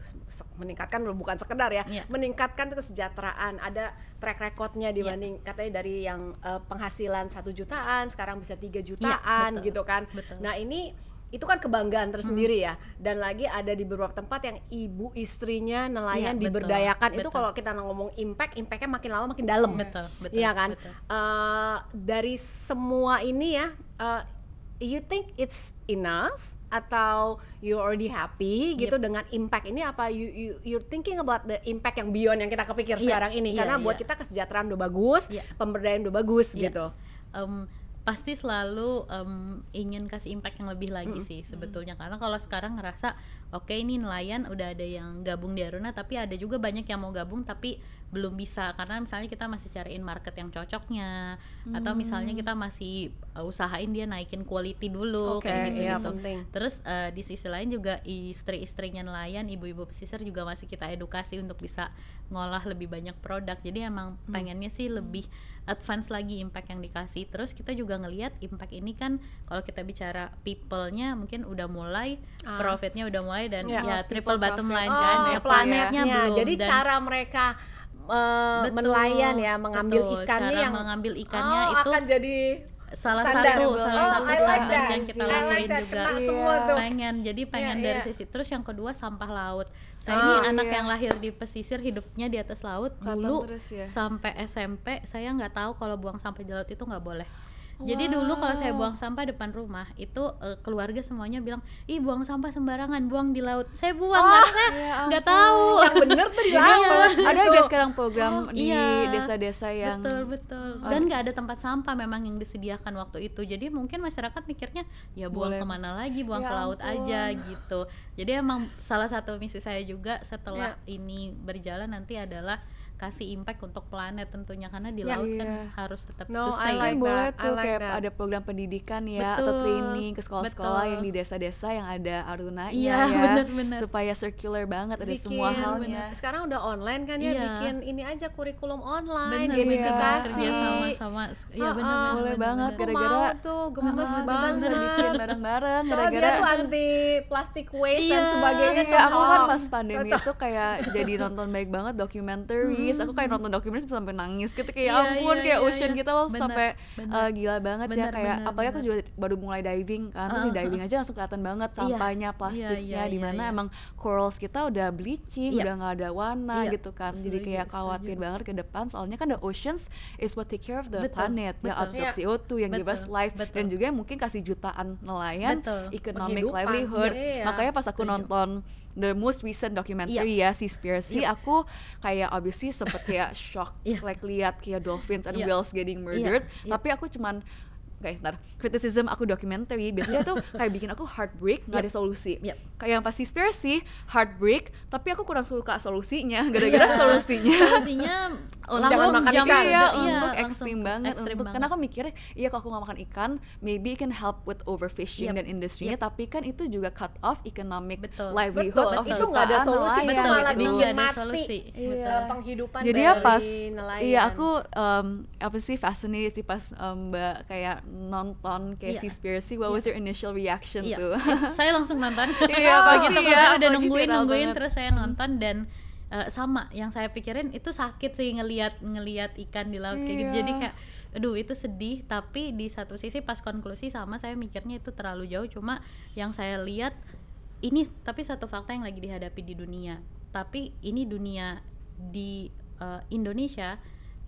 meningkatkan bukan sekedar ya, Iya. meningkatkan kesejahteraan. Ada track recordnya dibanding katanya dari yang uh, penghasilan satu jutaan sekarang bisa tiga jutaan betul. gitu kan. Betul. Nah ini itu kan kebanggaan tersendiri ya. Dan lagi ada di beberapa tempat yang ibu istrinya nelayan betul, diberdayakan. Itu betul. kalau kita ngomong impact impactnya makin lama makin dalam. Betul, betul, iya kan? betul. Eh, dari semua ini ya eh, you think it's enough? Atau you already happy gitu dengan impact ini? Apa you you you're thinking about the impact yang beyond yang kita kepikir Iya, sekarang ini? iya, karena buat iya. kita kesejahteraan udah bagus Iya. pemberdayaan udah bagus Iya. gitu. Em, pasti selalu em, ingin kasih impact yang lebih lagi sih sebetulnya. Karena kalau sekarang ngerasa oke ini nelayan udah ada yang gabung di Aruna tapi ada juga banyak yang mau gabung tapi belum bisa karena misalnya kita masih cariin market yang cocoknya atau misalnya kita masih uh, usahain dia naikin quality dulu Oke, kayak gitu iya, gitu penting. terus uh, di sisi lain juga istri-istrinya nelayan ibu-ibu pesisir juga masih kita edukasi untuk bisa ngolah lebih banyak produk jadi emang Hmm. pengennya sih lebih advance lagi impact yang dikasih terus kita juga ngelihat impact ini kan kalau kita bicara people-nya mungkin udah mulai Ah. profitnya udah mulai dan Ya, ya, triple bottom line kan Oh, ya planetnya belum Jadi dan cara mereka uh, Betul, menelayan ya, mengambil betul. ikannya Cara yang mengambil ikannya oh, itu akan jadi salah standar. satu salah Oh, satu like standar yang kita I like lakuin that. juga semua tuh. pengen jadi pengen Iya, dari iya. sisi terus yang kedua sampah laut saya Oh, ini anak iya. yang lahir di pesisir hidupnya di atas laut Kelihatan dulu terus ya. sampai SMP saya nggak tahu kalau buang sampah di laut itu nggak boleh jadi dulu kalau saya buang sampah depan rumah itu eh, keluarga semuanya bilang ih buang sampah sembarangan buang di laut. Saya buang karena saya ya nggak tahu. Yang bener tuh di Jadi laut. ada guys sekarang program di Iya, desa-desa yang betul. Betul dan nggak ada tempat sampah memang yang disediakan waktu itu. Jadi mungkin masyarakat mikirnya ya buang Boleh. ke mana lagi? Buang Ya ke laut ampun. aja gitu. Jadi emang salah satu misi saya juga setelah Ya. ini berjalan nanti adalah kasih impact untuk planet tentunya karena di Ya. laut kan Iya. harus tetap No, I sustain like Mungkin boleh I tuh like kayak that. ada program pendidikan ya atau Betul, training ke sekolah-sekolah yang di desa-desa yang ada arunanya Iya, ya bener-bener. supaya circular banget ada semua halnya Sekarang udah online kan ya, Iya. bikin ini aja kurikulum online, bener gamifikasi. kerja sama sama ya bener, ah. bener, Boleh bener, banget, bener. Gara-gara- tuh gemes kita banget. bisa bikin bareng-bareng gara-gara tuh anti plastic waste dan Iya, sebagainya Iya, aku kan pas pandemi itu kayak jadi nonton baik banget documentaries. Aku kayak nonton documentaries sampai nangis gitu kayak Iya, ampun iya, kayak iya, ocean iya. kita loh Bener, sampai bener. uh, gila banget ya Bener, kayak bener, apalagi aku juga baru mulai diving kan terus di Uh, uh, diving aja langsung kelihatan banget Iya, sampahnya iya, plastiknya iya, di iya, mana iya. emang corals kita udah bleaching Iya. udah nggak ada warna gitu kan jadi setuju, kayak setuju. khawatir banget ke depan soalnya kan the oceans is what take care of the Betul, planet yang betul. absorb Iya. CO2 yang give us Betul, life dan juga yang mungkin kasih jutaan nelayan Betul. economic livelihood makanya pas aku nonton the most recent documentary ya Seaspiracy Iya. aku kayak obviously sempet kayak shock Iya. like lihat kayak dolphins and Iya. whales getting murdered Iya. tapi aku cuman guys ntar criticism aku documentary biasanya tuh kayak bikin aku heartbreak nggak ada Yep. solusi Yep. kayak yang pas Seaspiracy heartbreak tapi aku kurang suka solusinya gara-gara solusinya solusinya untuk Jangan makan jam- ikan. iya, Iya, untuk ekstrim banget ekstrim untuk karena aku mikirnya iya kalau aku nggak makan ikan maybe it can help with overfishing Yep. dan industrinya tapi kan itu juga cut off economic Betul. livelihood Betul, of itu nggak ada solusi, nelayan Betul, malah itu bikin nggak ada mati solusi. Iya. penghidupan jadi dari ya pas nelayan. iya aku um, apa sih fascinated sih pas um, mbak kayak nonton kayak Iya. Seaspiracy what was your initial reaction Iya. tuh saya langsung nonton Iya, pasti ya, udah nungguin nungguin banget. terus saya nonton dan eh, sama yang saya pikirin itu sakit sih ngelihat ngelihat ikan di laut kayak gitu. Iya. jadi kayak aduh itu sedih. Tapi di satu sisi pas konklusi sama saya mikirnya itu terlalu jauh. Cuma yang saya lihat ini tapi satu fakta yang lagi dihadapi di dunia. Tapi ini dunia di eh, Indonesia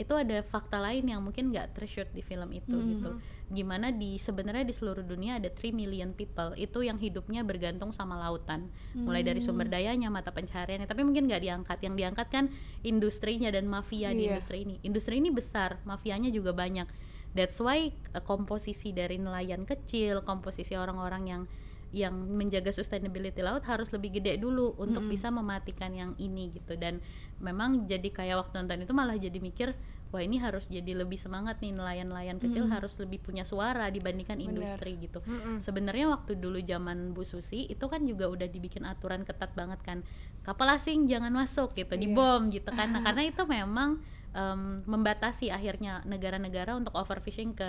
itu ada fakta lain yang mungkin nggak tershoot di film itu gitu gimana di sebenarnya di seluruh dunia ada 3 million people. Itu yang hidupnya bergantung sama lautan. Mulai dari sumber dayanya mata pencahariannya tapi mungkin nggak diangkat. Yang diangkat kan industrinya dan mafia di Iya. industri ini. Industri ini besar mafianya juga banyak. That's why uh, komposisi dari nelayan kecil komposisi orang-orang yang yang menjaga sustainability laut harus lebih gede dulu untuk bisa mematikan yang ini gitu. Dan memang jadi kayak waktu nonton itu malah jadi mikir wah ini harus jadi lebih semangat nih nelayan-nelayan kecil harus lebih punya suara dibandingkan industri gitu. Sebenarnya waktu dulu zaman Bu Susi itu kan juga udah dibikin aturan ketat banget kan. Kapal asing jangan masuk gitu dibom gitu kan. Nah, karena itu memang em, membatasi akhirnya negara-negara untuk overfishing ke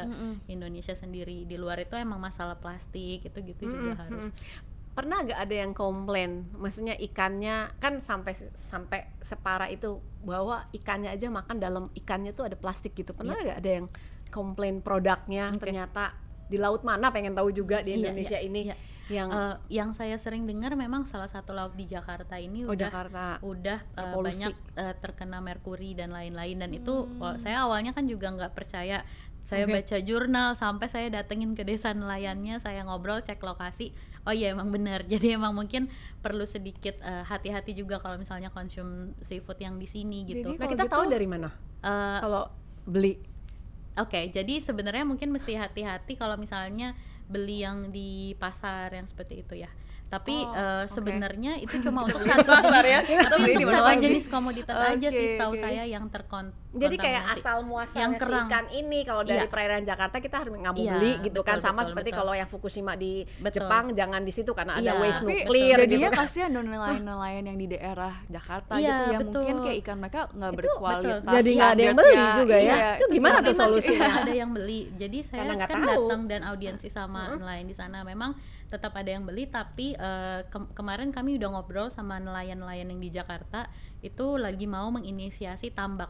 Indonesia sendiri. Di luar itu emang masalah plastik itu gitu juga harus pernah gak ada yang komplain? Maksudnya ikannya kan sampai sampai separah itu bahwa ikannya aja makan dalam ikannya tuh ada plastik gitu. Pernah Iya. gak ada yang komplain produknya? Ternyata di laut mana? Pengen tahu juga di Iya, Indonesia iya, ini iya. yang Eh, yang saya sering dengar memang salah satu laut di Jakarta ini oh udah Jakarta. udah Terpolusi. banyak eh, terkena merkuri dan lain-lain. Dan itu wah, saya awalnya kan juga nggak percaya. Saya Oke. baca jurnal sampai saya datengin ke desa nelayannya saya ngobrol cek lokasi oh iya emang benar jadi emang mungkin perlu sedikit eh, hati-hati juga kalau misalnya konsum seafood yang di sini gitu. Jadi nah kita tahu gitu- dari mana? Eh, kalau beli. Oke, jadi sebenarnya mungkin mesti hati-hati kalau misalnya beli yang di pasar yang seperti itu ya. Tapi Oh, eh, oke. sebenarnya itu cuma untuk satu pasar ya. Tapi untuk mana satu lagi? jenis komoditas aja sih setahu oke. saya yang terkon jadi kayak asal muasalnya Yang si kerang. ikan ini kalau dari Iya. perairan Jakarta kita harus nggak mau Iya, beli gitu kan betul, sama betul, seperti betul. kalau yang Fukushima di Betul. Jepang jangan di situ karena ada Iya. waste Tapi nuklir jadinya gitu kan. kasihan dong nelayan-nelayan yang di daerah Jakarta Iya, gitu ya betul. mungkin kayak ikan mereka nggak berkualitas betul. Jadi nggak ada yang beli juga ya. Iya, Itu gimana gimana tuh solusinya? Ada yang beli. Jadi saya kan tahu. datang dan audiensi sama nelayan di sana. Memang tetap ada yang beli, tapi eh, ke- kemarin kami udah ngobrol sama nelayan-nelayan yang di Jakarta itu lagi mau menginisiasi tambak.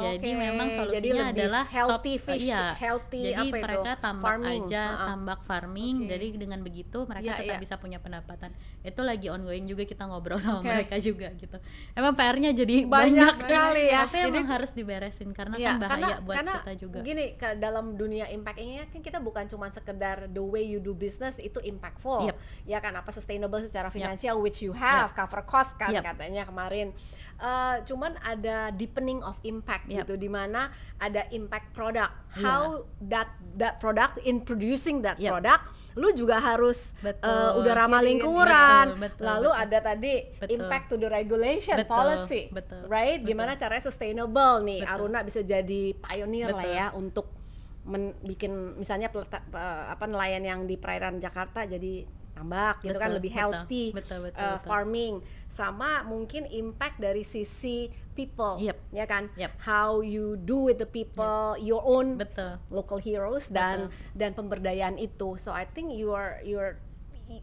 Jadi Oke, memang jadi solusinya lebih adalah healthy stop, fish, iya. healthy Jadi apa itu? mereka tambak Farming, aja, ha-ha. tambak farming. Oke. Jadi dengan begitu mereka Iya, tetap iya. bisa punya pendapatan. Itu lagi ongoing juga kita ngobrol sama Oke. mereka juga gitu. Emang PR-nya jadi Banyak banyak, sekali ya. Tapi emang harus diberesin karena Iya, kan bahaya karena, buat karena kita juga. Gini, ke dalam dunia impact ini kan kita bukan cuma sekedar the way you do business itu impactful. Yep. Ya kan apa sustainable secara finansial which you have, cover cost kan Yep. katanya kemarin. Eh, cuman ada deepening of impact Yep. gitu di mana ada impact product. Iya. How that that product in producing that Yep. product lu juga harus Betul. eh, udah ramah Kirim. lingkungan. Betul, betul, Lalu betul. ada tadi Betul. impact to the regulation Betul, policy. betul, Right? betul. Gimana caranya sustainable nih Betul. Aruna bisa jadi pioneer lah Betul. ya untuk men- bikin misalnya peleta- pe- apa nelayan yang di perairan Jakarta jadi tambak gitu kan Betul, lebih betul, healthy betul, betul, uh, betul. farming sama mungkin impact dari sisi people Yep. ya kan Yep. how you do with the people your own Betul. local heroes dan dan pemberdayaan itu so I think you are you are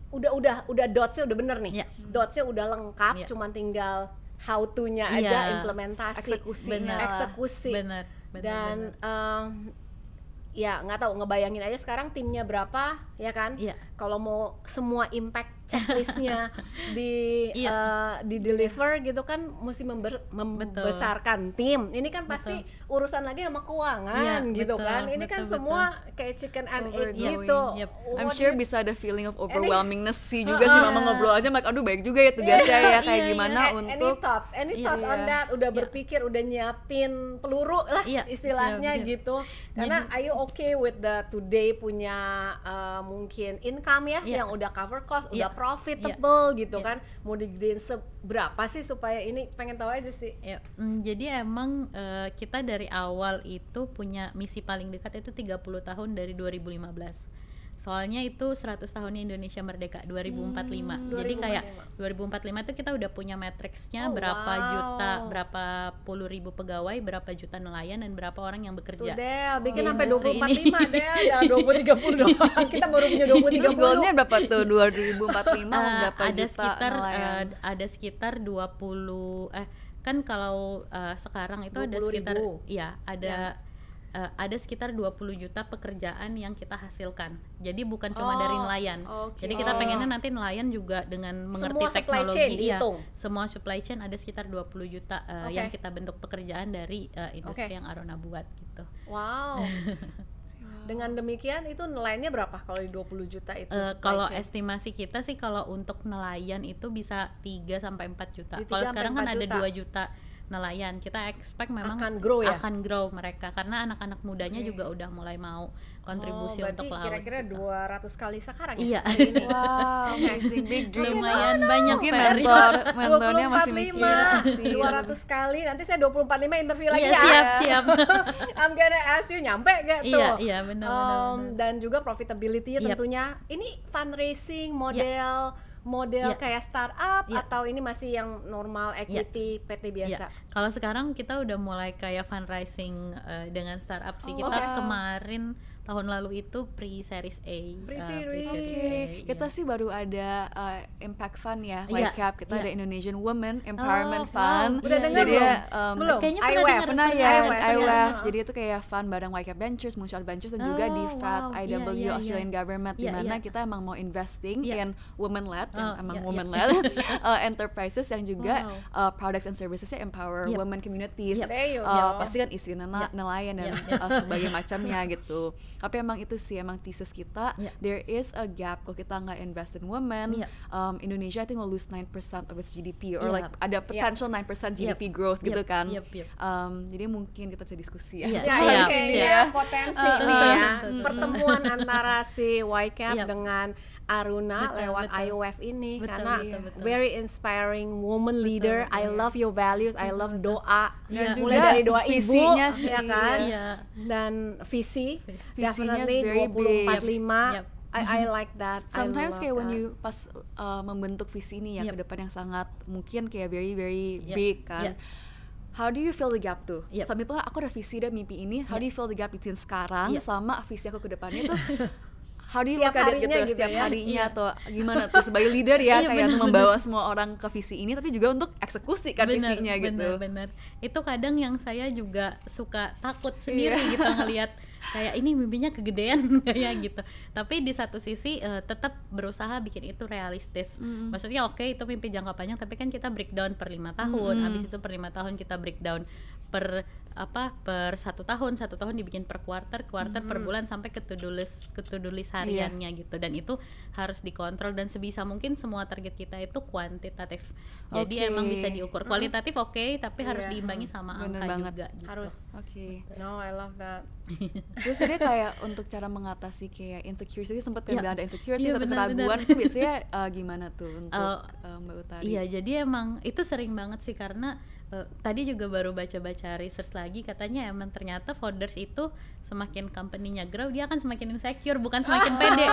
udah udah udah dotsnya udah bener nih Yeah. dotsnya udah lengkap Yeah. cuman tinggal how to-nya aja Iya. implementasi Eksekusinya. Benar. eksekusi Benar, benar, dan em, ya nggak tahu ngebayangin aja sekarang timnya berapa ya kan Iya. kalau mau semua impact checklistnya di Iya. eh, di deliver gitu kan mesti member- membesarkan tim ini kan pasti urusan lagi sama keuangan Iya, gitu betul, kan ini kan betul, semua kayak chicken and egg gitu Yep. I'm What sure you- bisa ada feeling of overwhelmingness sih juga sih mama ngobrol aja mak aduh baik juga ya tugasnya ya kayak Iya, iya. gimana A- any untuk thoughts any Iya, thoughts on iya. that udah Iya. berpikir udah nyiapin peluru lah Iya, istilahnya siap, siap. gitu karena are you okay with the today punya uh, mungkin income ya Iya. yang udah cover cost Iya. udah profitable gitu Iya. kan mau digedein seberapa sih supaya ini pengen tahu aja sih Ya, mm, jadi emang eh, kita dari awal itu punya misi paling dekat itu 30 tahun dari 2015. Soalnya itu 100 tahunnya Indonesia Merdeka 2045. Jadi kayak 2045 itu kita udah punya matriksnya Oh, berapa wow. juta, berapa puluh ribu pegawai, berapa juta nelayan dan berapa orang yang tuh bekerja. Del bikin Di sampai industri 2045 Del ya 2030 doang kita baru punya 2030 terus goalnya berapa tuh 2045 Eh, berapa ada juta sekitar nelayan? eh, ada sekitar 20 eh kan kalau eh, sekarang itu ada 20.000. sekitar iya ada eh, ada sekitar 20 juta pekerjaan yang kita hasilkan. Jadi bukan cuma Oh, dari nelayan. oke. Jadi kita pengennya nanti nelayan juga dengan mengerti Semua supply teknologi chain iya, dihitung. semua supply chain ada sekitar 20 juta eh, Oke. yang kita bentuk pekerjaan dari eh, industri Oke. yang Arona buat gitu. Wow. Dengan demikian itu nelayannya berapa kalau di 20 juta itu? Supply kalau chain? estimasi kita sih kalau untuk nelayan itu bisa 3 sampai 4 juta. Kalau 3 sampai sekarang kan 4 ada juta. 2 juta nelayan. Kita expect memang Akan grow ya? akan grow mereka karena anak-anak mudanya Oke. juga udah mulai mau kontribusi oh, untuk berarti laut. kira-kira gitu. 200 kali sekarang Iya. ya ini. Wow, amazing big dream. Lumayan banyak Mungkin mentor mentornya masih 2045, mikir sih. 200 kali. Nanti saya 245 interview lagi Iya, ya. siap, siap. I'm gonna ask you nyampe gak tuh? Iya, iya, benar, benar, Um, benar. Dan juga profitability-nya Yep. tentunya. Ini fundraising model model Iya. kayak startup Iya. atau ini masih yang normal equity PT biasa? Iya. Kalau sekarang kita udah mulai kayak fundraising eh, dengan startup sih. Oh, kita oke. kemarin tahun lalu itu pre series A. eh, Pre-series. pre-series Oke, A, kita iya. sih baru ada uh, Impact Fund ya, Iya, YCAP. Kita iya. ada Indonesian Women Empowerment Oh, Fund. wow. Udah Iya, dengar Jadi belum? ya, um, Belum? Kayaknya pernah IWF. dengar, Pernah ya, IWF, IWF. iya. Jadi itu kayak fund bareng YCAP Ventures, Moonshot Ventures dan juga di Oh, FAT, wow. IW Iya, iya, Australian iya. Government di Iya, mana iya. kita emang mau investing Iya. in women led, Oh, emang iya, women iya. led uh, enterprises yang juga Wow. uh, products and servicesnya empower Yep. women communities. Yep. Uh, pasti kan Yep. nelayan dan Yep, yep. uh, sebagai macamnya gitu. Tapi emang itu sih emang thesis kita. Yep. There is a gap kalau kita nggak invest in women. Yep. Um, Indonesia I think will lose 9% of its GDP or Yep. like ada potential 9% GDP growth gitu Yep, kan. yep, yep. Um, jadi mungkin kita bisa diskusi ya. Ya, siap, ini siap. kayaknya potensi Uh, uh, ya. betul, betul. Pertemuan antara si YCAP Yep. dengan Aruna Betul, lewat betul. IOF ini Betul, karena betul, betul. very inspiring woman leader. I betul. love your values, I love doa. Dan Mulai juga dari doa ibu visinya ya sih, kan? Iya. Dan visi Visinya is definitely very 2045. Yep. I, I like that. Sometimes kayak when you pas uh, membentuk visi ini ya Yep. ke depan yang sangat mungkin kayak very very Yep, big kan. yep. How do you fill the gap tuh? Yep. Some people aku ada visi dan mimpi ini. How Yep. do you fill the gap between sekarang Yep. sama visi aku ke depannya tuh? How do you look at it gitu, gitu setiap ya? harinya Iya. atau gimana tuh sebagai leader ya Iya, kayak benar, membawa semua orang ke visi ini tapi juga untuk eksekusi kan benar, visinya gitu. benar, benar. Itu kadang yang saya juga suka takut sendiri Iya. gitu ngelihat kayak ini mimpinya kegedean kayak gitu. Tapi di satu sisi eh, tetap berusaha bikin itu realistis. Maksudnya oke itu mimpi jangka panjang tapi kan kita breakdown per lima tahun. Habis itu per lima tahun kita breakdown per apa per satu tahun satu tahun dibikin per quarter quarter per bulan sampai ke to do list ke to do list Iya. hariannya gitu dan itu harus dikontrol dan sebisa mungkin semua target kita itu kuantitatif jadi Oke. emang bisa diukur kualitatif oke tapi harus Iya. diimbangi sama Bener angka banget. juga gitu. harus. Oke. No, I love that. Terus dia kayak untuk cara mengatasi kayak insecurity sempat Iya. bilang ada insecurity Iya, atau benar, keraguan itu biasanya uh, gimana tuh untuk Uh, uh, Mbak Utari? Iya, jadi emang itu sering banget sih karena eh, tadi juga baru baca-baca research lagi katanya emang ternyata founders itu semakin company-nya grow dia akan semakin insecure bukan semakin pede.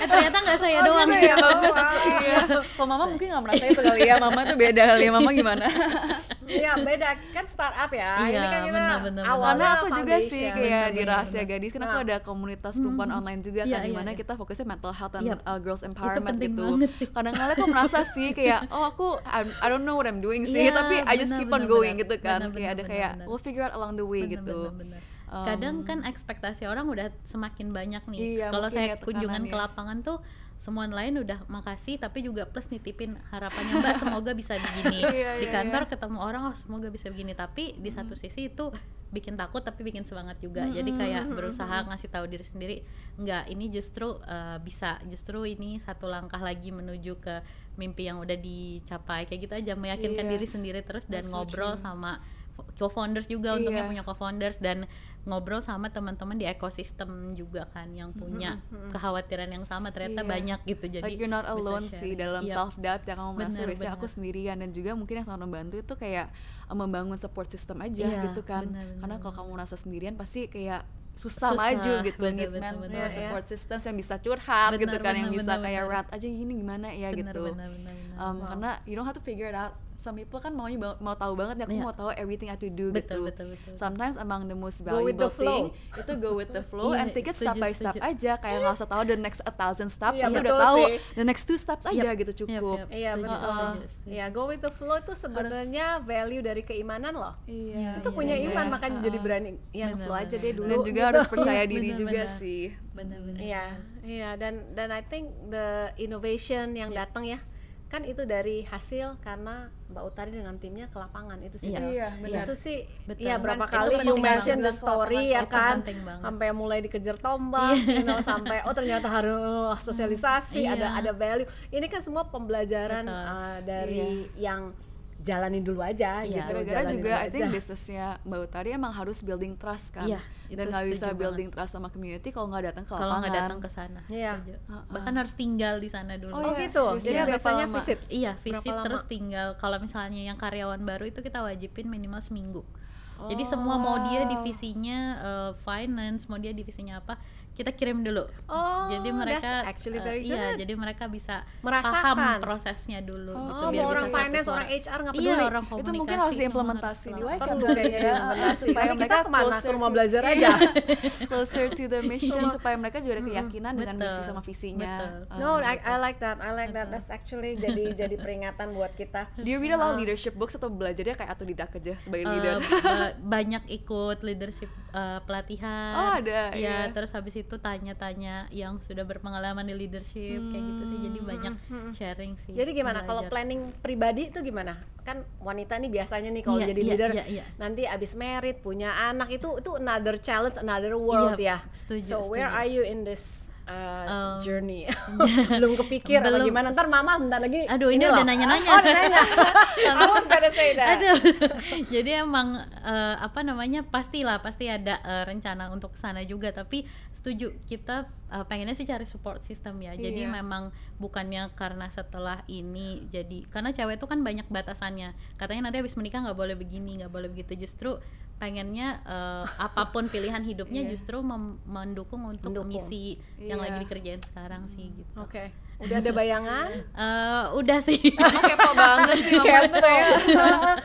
Eh ternyata nggak saya Oh, doang. gitu ya bagus iya. Kalau mama mungkin nggak merasa itu kali ya, mama tuh beda kali ya. Mama gimana? Iya beda kan startup ya. Ini Iya, kan benar, benar, awalnya Karena aku juga sih kayak di rahasia benar. gadis kan aku Nah. ada komunitas perempuan online juga kan iya, di mana iya. kita fokusnya mental health and Iya. uh, girls empowerment gitu. Kadang-kadang aku merasa sih kayak oh aku I, I don't know what I'm doing sih, Iya, tapi I just keep on going gitu kan. Kayak ada kayak we'll figure out along the way gitu. benar, benar. Kadang kan ekspektasi orang udah semakin banyak nih. Iya, Kalau saya ya kunjungan ke lapangan tuh semua lain udah makasih tapi juga plus nitipin harapannya Mbak semoga bisa begini. Iya, di iya, kantor ketemu orang oh semoga bisa begini tapi di satu sisi itu bikin takut tapi bikin semangat juga. Jadi kayak berusaha ngasih tahu diri sendiri enggak ini justru uh, bisa justru ini satu langkah lagi menuju ke mimpi yang udah dicapai kayak gitu aja meyakinkan Iya. diri sendiri terus dan That's ngobrol sama co-founders juga untungnya Iya. punya co-founders dan ngobrol sama teman-teman di ekosistem juga kan yang punya kekhawatiran yang sama ternyata Iya. banyak gitu. Jadi like you're not alone sih dalam Iya. self doubt yang kamu merasa biasanya aku sendirian. Dan juga mungkin yang sangat membantu itu kayak uh, membangun support system aja Iya, gitu kan. benar, benar, karena kalau kamu merasa sendirian pasti kayak susah, Susah, maju gitu mentor benar, ya. support system yang bisa curhat gitu Benar, kan yang benar, bisa benar, kayak rat aja gini gimana ya? Benar, gitu. benar, benar, benar. Um, karena you don't have to figure it out some people kan maunya ba- mau tahu banget ya aku Iya. mau tahu everything I have to do Betul, gitu. betul, betul. Sometimes emang the most Go with the valuable thing flow. itu go with the flow Iya, and take it step by step setuju. aja kayak nggak usah tahu the next a thousand steps Iya, tapi udah betul tahu sih. the next two steps aja Yep, gitu yep, cukup. yep. Iya Setuju, betul. setuju, setuju. Iya, go with the flow itu sebenarnya value dari keimanan loh. Iya. Itu punya iya, iman iya. makanya jadi berani yang Benar, flow aja benar, deh dulu. Dan juga gitu. harus percaya diri juga sih. benar-benar Iya, iya dan dan I think the innovation yang Iya. datang ya kan itu dari hasil karena Mbak Utari dengan timnya ke lapangan itu sih. Iya. Iya, benar. Itu sih Betul. ya berapa Itu kali you mention the story ya kan. Sampai mulai dikejar tombak, you know, sampai oh ternyata harus sosialisasi, Iya. ada ada value. Ini kan semua pembelajaran Betul. uh, dari yang jalanin dulu aja Iya. gitu. Gara-gara juga dulu I think aja. bisnisnya Mbak Utari emang harus building trust kan. Iya, Dan nggak bisa building trust sama community kalau nggak datang ke kalau lapangan. nggak datang ke sana Iya. setuju. Uh-uh. bahkan harus tinggal di sana dulu Oh, Oh iya. gitu. Jadi berapa biasanya lama? visit. Iya, Berapa visit lama? terus tinggal. Kalau misalnya yang karyawan baru itu kita wajibin minimal seminggu. Jadi semua mau dia divisinya eh, finance, mau dia divisinya apa, kita kirim dulu. Oh, jadi mereka that's actually eh, very iya, jadi mereka bisa Merasakan. paham prosesnya dulu Oh, gitu mau biar orang bisa finance, orang HR nggak Iya, peduli. orang Itu mungkin harus diimplementasi di kali kayaknya, ya. benar sih. supaya mereka ke mana? Ke rumah belajar Iya. aja. closer to the mission supaya mereka juga ada keyakinan dengan misi sama visinya. Betul. Uh, No, I, I like that. I like that. That's actually jadi jadi peringatan buat kita. Do you read a lot of leadership books atau belajarnya kayak otodidak aja sebagai Eh, leader? ba- banyak ikut leadership eh, pelatihan. Oh, ada, Ya, iya. terus habis itu tanya-tanya yang sudah berpengalaman di leadership kayak gitu sih. Jadi banyak sharing sih. Jadi gimana kalau planning pribadi itu gimana? Kan wanita nih biasanya nih kalau Iya, jadi iya, leader iya, iya. nanti abis merit punya anak itu itu another challenge, another world Iya, ya. setuju, So where setuju. are you in this uh, Um, journey? Belum kepikir atau belum. gimana? Ntar mama bentar lagi. Aduh, ini udah nanya-nanya. Oh, udah nanya. I was gonna say that. Aduh. Jadi emang eh, apa namanya pastilah pasti ada eh, rencana untuk ke sana juga tapi setuju kita eh, pengennya sih cari support system ya. Jadi Iya. memang bukannya karena setelah ini jadi karena cewek itu kan banyak batasannya. Katanya nanti habis menikah nggak boleh begini, nggak boleh begitu. Justru pengennya eh, apa pun pilihan hidupnya Iya. justru mendukung untuk Mendukung. misi yang Iya. lagi dikerjain sekarang sih gitu. Oke. Udah ada bayangan? Eh, udah sih. Emang kepo banget sih kayak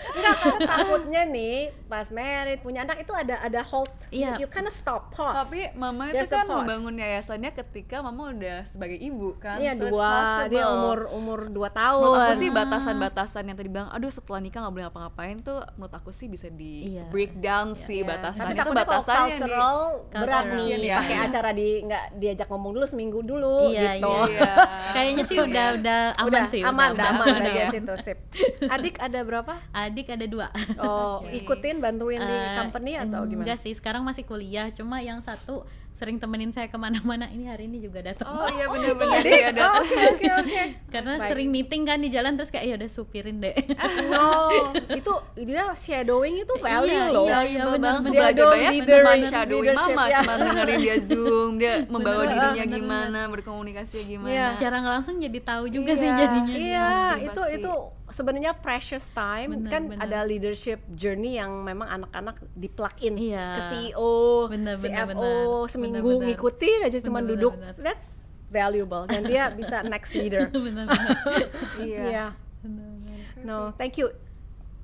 Enggak, karena takutnya nih pas merit punya anak itu ada ada hold. Iya. You, you kind of stop, pause. Tapi mama itu There's kan membangun yayasannya ketika mama udah sebagai ibu kan. Iya So dua, dia umur umur dua tahun. Menurut aku sih batasan-batasan yang tadi bilang, aduh setelah nikah nggak boleh ngapa-ngapain tuh menurut aku sih bisa di Iya. breakdown sih Iya. batasan Tapi itu batasan yang di cultural berat nih Iya. pakai acara di nggak diajak ngomong dulu seminggu dulu Iya, gitu. iya. Iya. Kayaknya sih udah udah aman Udah, sih. aman, udah aman, udah. bagian situ sip. Adik ada berapa? Adik ada dua. Oh, Oke. ikutin bantuin di Eh, company atau gimana? Enggak sih, sekarang masih kuliah. Cuma yang satu sering temenin saya ke mana-mana. Ini hari ini juga datang. Oh iya bener-bener Adik? ya Oh, datang. Oke oke oke. Karena Baik. sering meeting kan di jalan terus kayak ya udah supirin deh. No, itu dia shadowing itu value Iya, loh. iya, Iya, bener, banget bener. belajar Shadow banyak bener. shadowing leadership, mama, ya. cuma dengerin dia zoom, dia membawa Bener, dirinya bener, gimana, berkomunikasi gimana. Iya. Secara nggak langsung jadi tahu juga Iya, sih jadinya. Iya, Pasti, itu pasti. itu sebenarnya precious time Bener, kan bener. ada leadership journey yang memang anak-anak di plug in Iya. ke CEO, Bener, CFO bener. seminggu Bener, bener. ngikutin aja cuman Bener, duduk. bener. That's valuable dan dia bisa next leader. Iya. Iya. Bener-bener. No, thank you.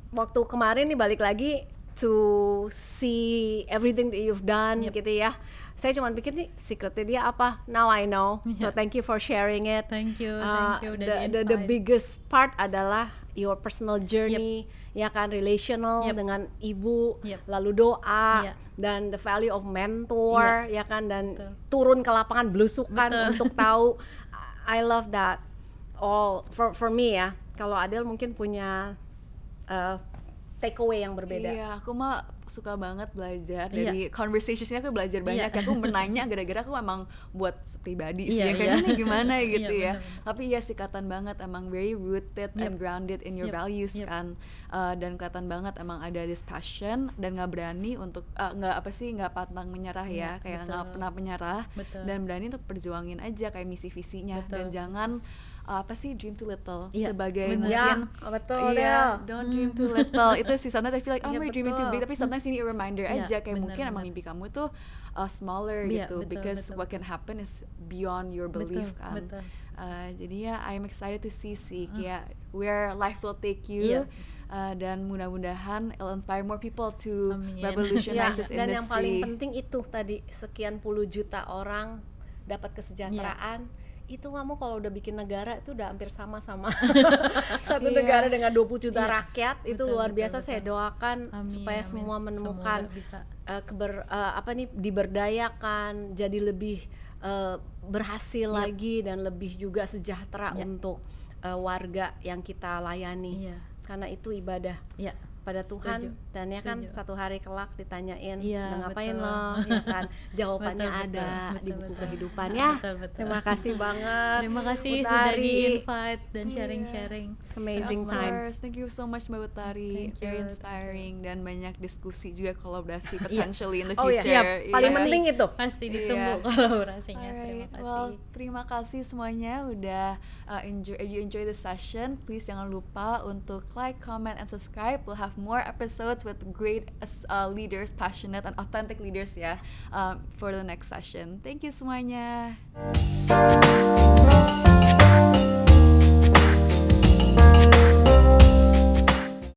Waktu kemarin nih balik lagi to see everything that you've done Yep. gitu ya. Saya cuma pikir nih secretnya dia apa? Now I know. So Yeah. thank you for sharing it. Thank you, Uh, thank you the, the, the biggest part adalah your personal journey, ya kan relational Yep. dengan ibu, Yep. lalu doa Iya. dan the value of mentor, ya kan dan Betul. turun ke lapangan belusukan Betul. untuk tahu. I love that. All for for me ya. Kalau Adel mungkin punya uh, takeaway yang berbeda. Iya, aku mah suka banget belajar Iya. dari conversationsnya aku belajar banyak. Iya. Aku menanya gara-gara aku emang buat pribadi sih, Iya, yang kayak iya. gini gimana gitu Iya, ya. bener-bener. Tapi ya sikatan banget, emang very rooted and Yep. grounded in your Yep, values yep. kan. Uh, dan kelihatan banget emang ada this passion dan nggak berani untuk uh, nggak apa sih nggak pantang menyerah ya, Iya, kayak nggak pernah menyerah Betul. dan berani untuk perjuangin aja kayak misi visinya Betul. dan jangan uh, apa sih dream too little? Iya, sebagai bener. mungkin Ya, betul, iya Del. don't dream too little. Itu sih sometimes I feel like oh Iya, I'm dreaming too big. Tapi sometimes you need a reminder Iya, aja kayak bener, mungkin emang bener. mimpi kamu tuh uh, smaller Iya, gitu. betul, because betul, what can happen is beyond your belief Betul, kan. betul. Uh, jadi ya I'm excited to see sih kayak where life will take you. Iya. uh, dan mudah-mudahan it'll inspire more people to Amin. Revolutionize this dan industry. yang paling penting itu tadi sekian puluh juta orang dapat kesejahteraan itu kamu kalau udah bikin negara itu udah hampir sama sama satu Iya. negara dengan 20 juta Iya. rakyat itu Betul, luar betul, biasa saya betul. doakan Amin, supaya amin. semua menemukan bisa. eh, keber eh, apa nih diberdayakan jadi lebih eh, berhasil Iya. lagi dan lebih juga sejahtera Iya. untuk eh, warga yang kita layani Iya. karena itu ibadah ya pada Tuhan Setuju, dan ya kan setuju. satu hari kelak ditanyain Iya, udah ngapain betul. lo ya kan jawabannya Betul, ada betul, di buku betul. kehidupan ya Betul, betul. terima kasih banget terima kasih Utari. sudah di invite dan Iya. sharing-sharing It's amazing Of time course, thank you so much Mbak Utari, Thank very you, inspiring dan banyak diskusi juga kolaborasi Iya. potentially in the oh future. iya siap paling Iya. penting itu pasti ditunggu Iya. kolaborasinya terima Alright, kasih well terima kasih semuanya udah uh, enjoy. If you enjoy the session, please jangan lupa untuk like, comment, and subscribe. We'll have more episodes with great uh, leaders, passionate and authentic leaders ya, um, for the next session. Thank you semuanya.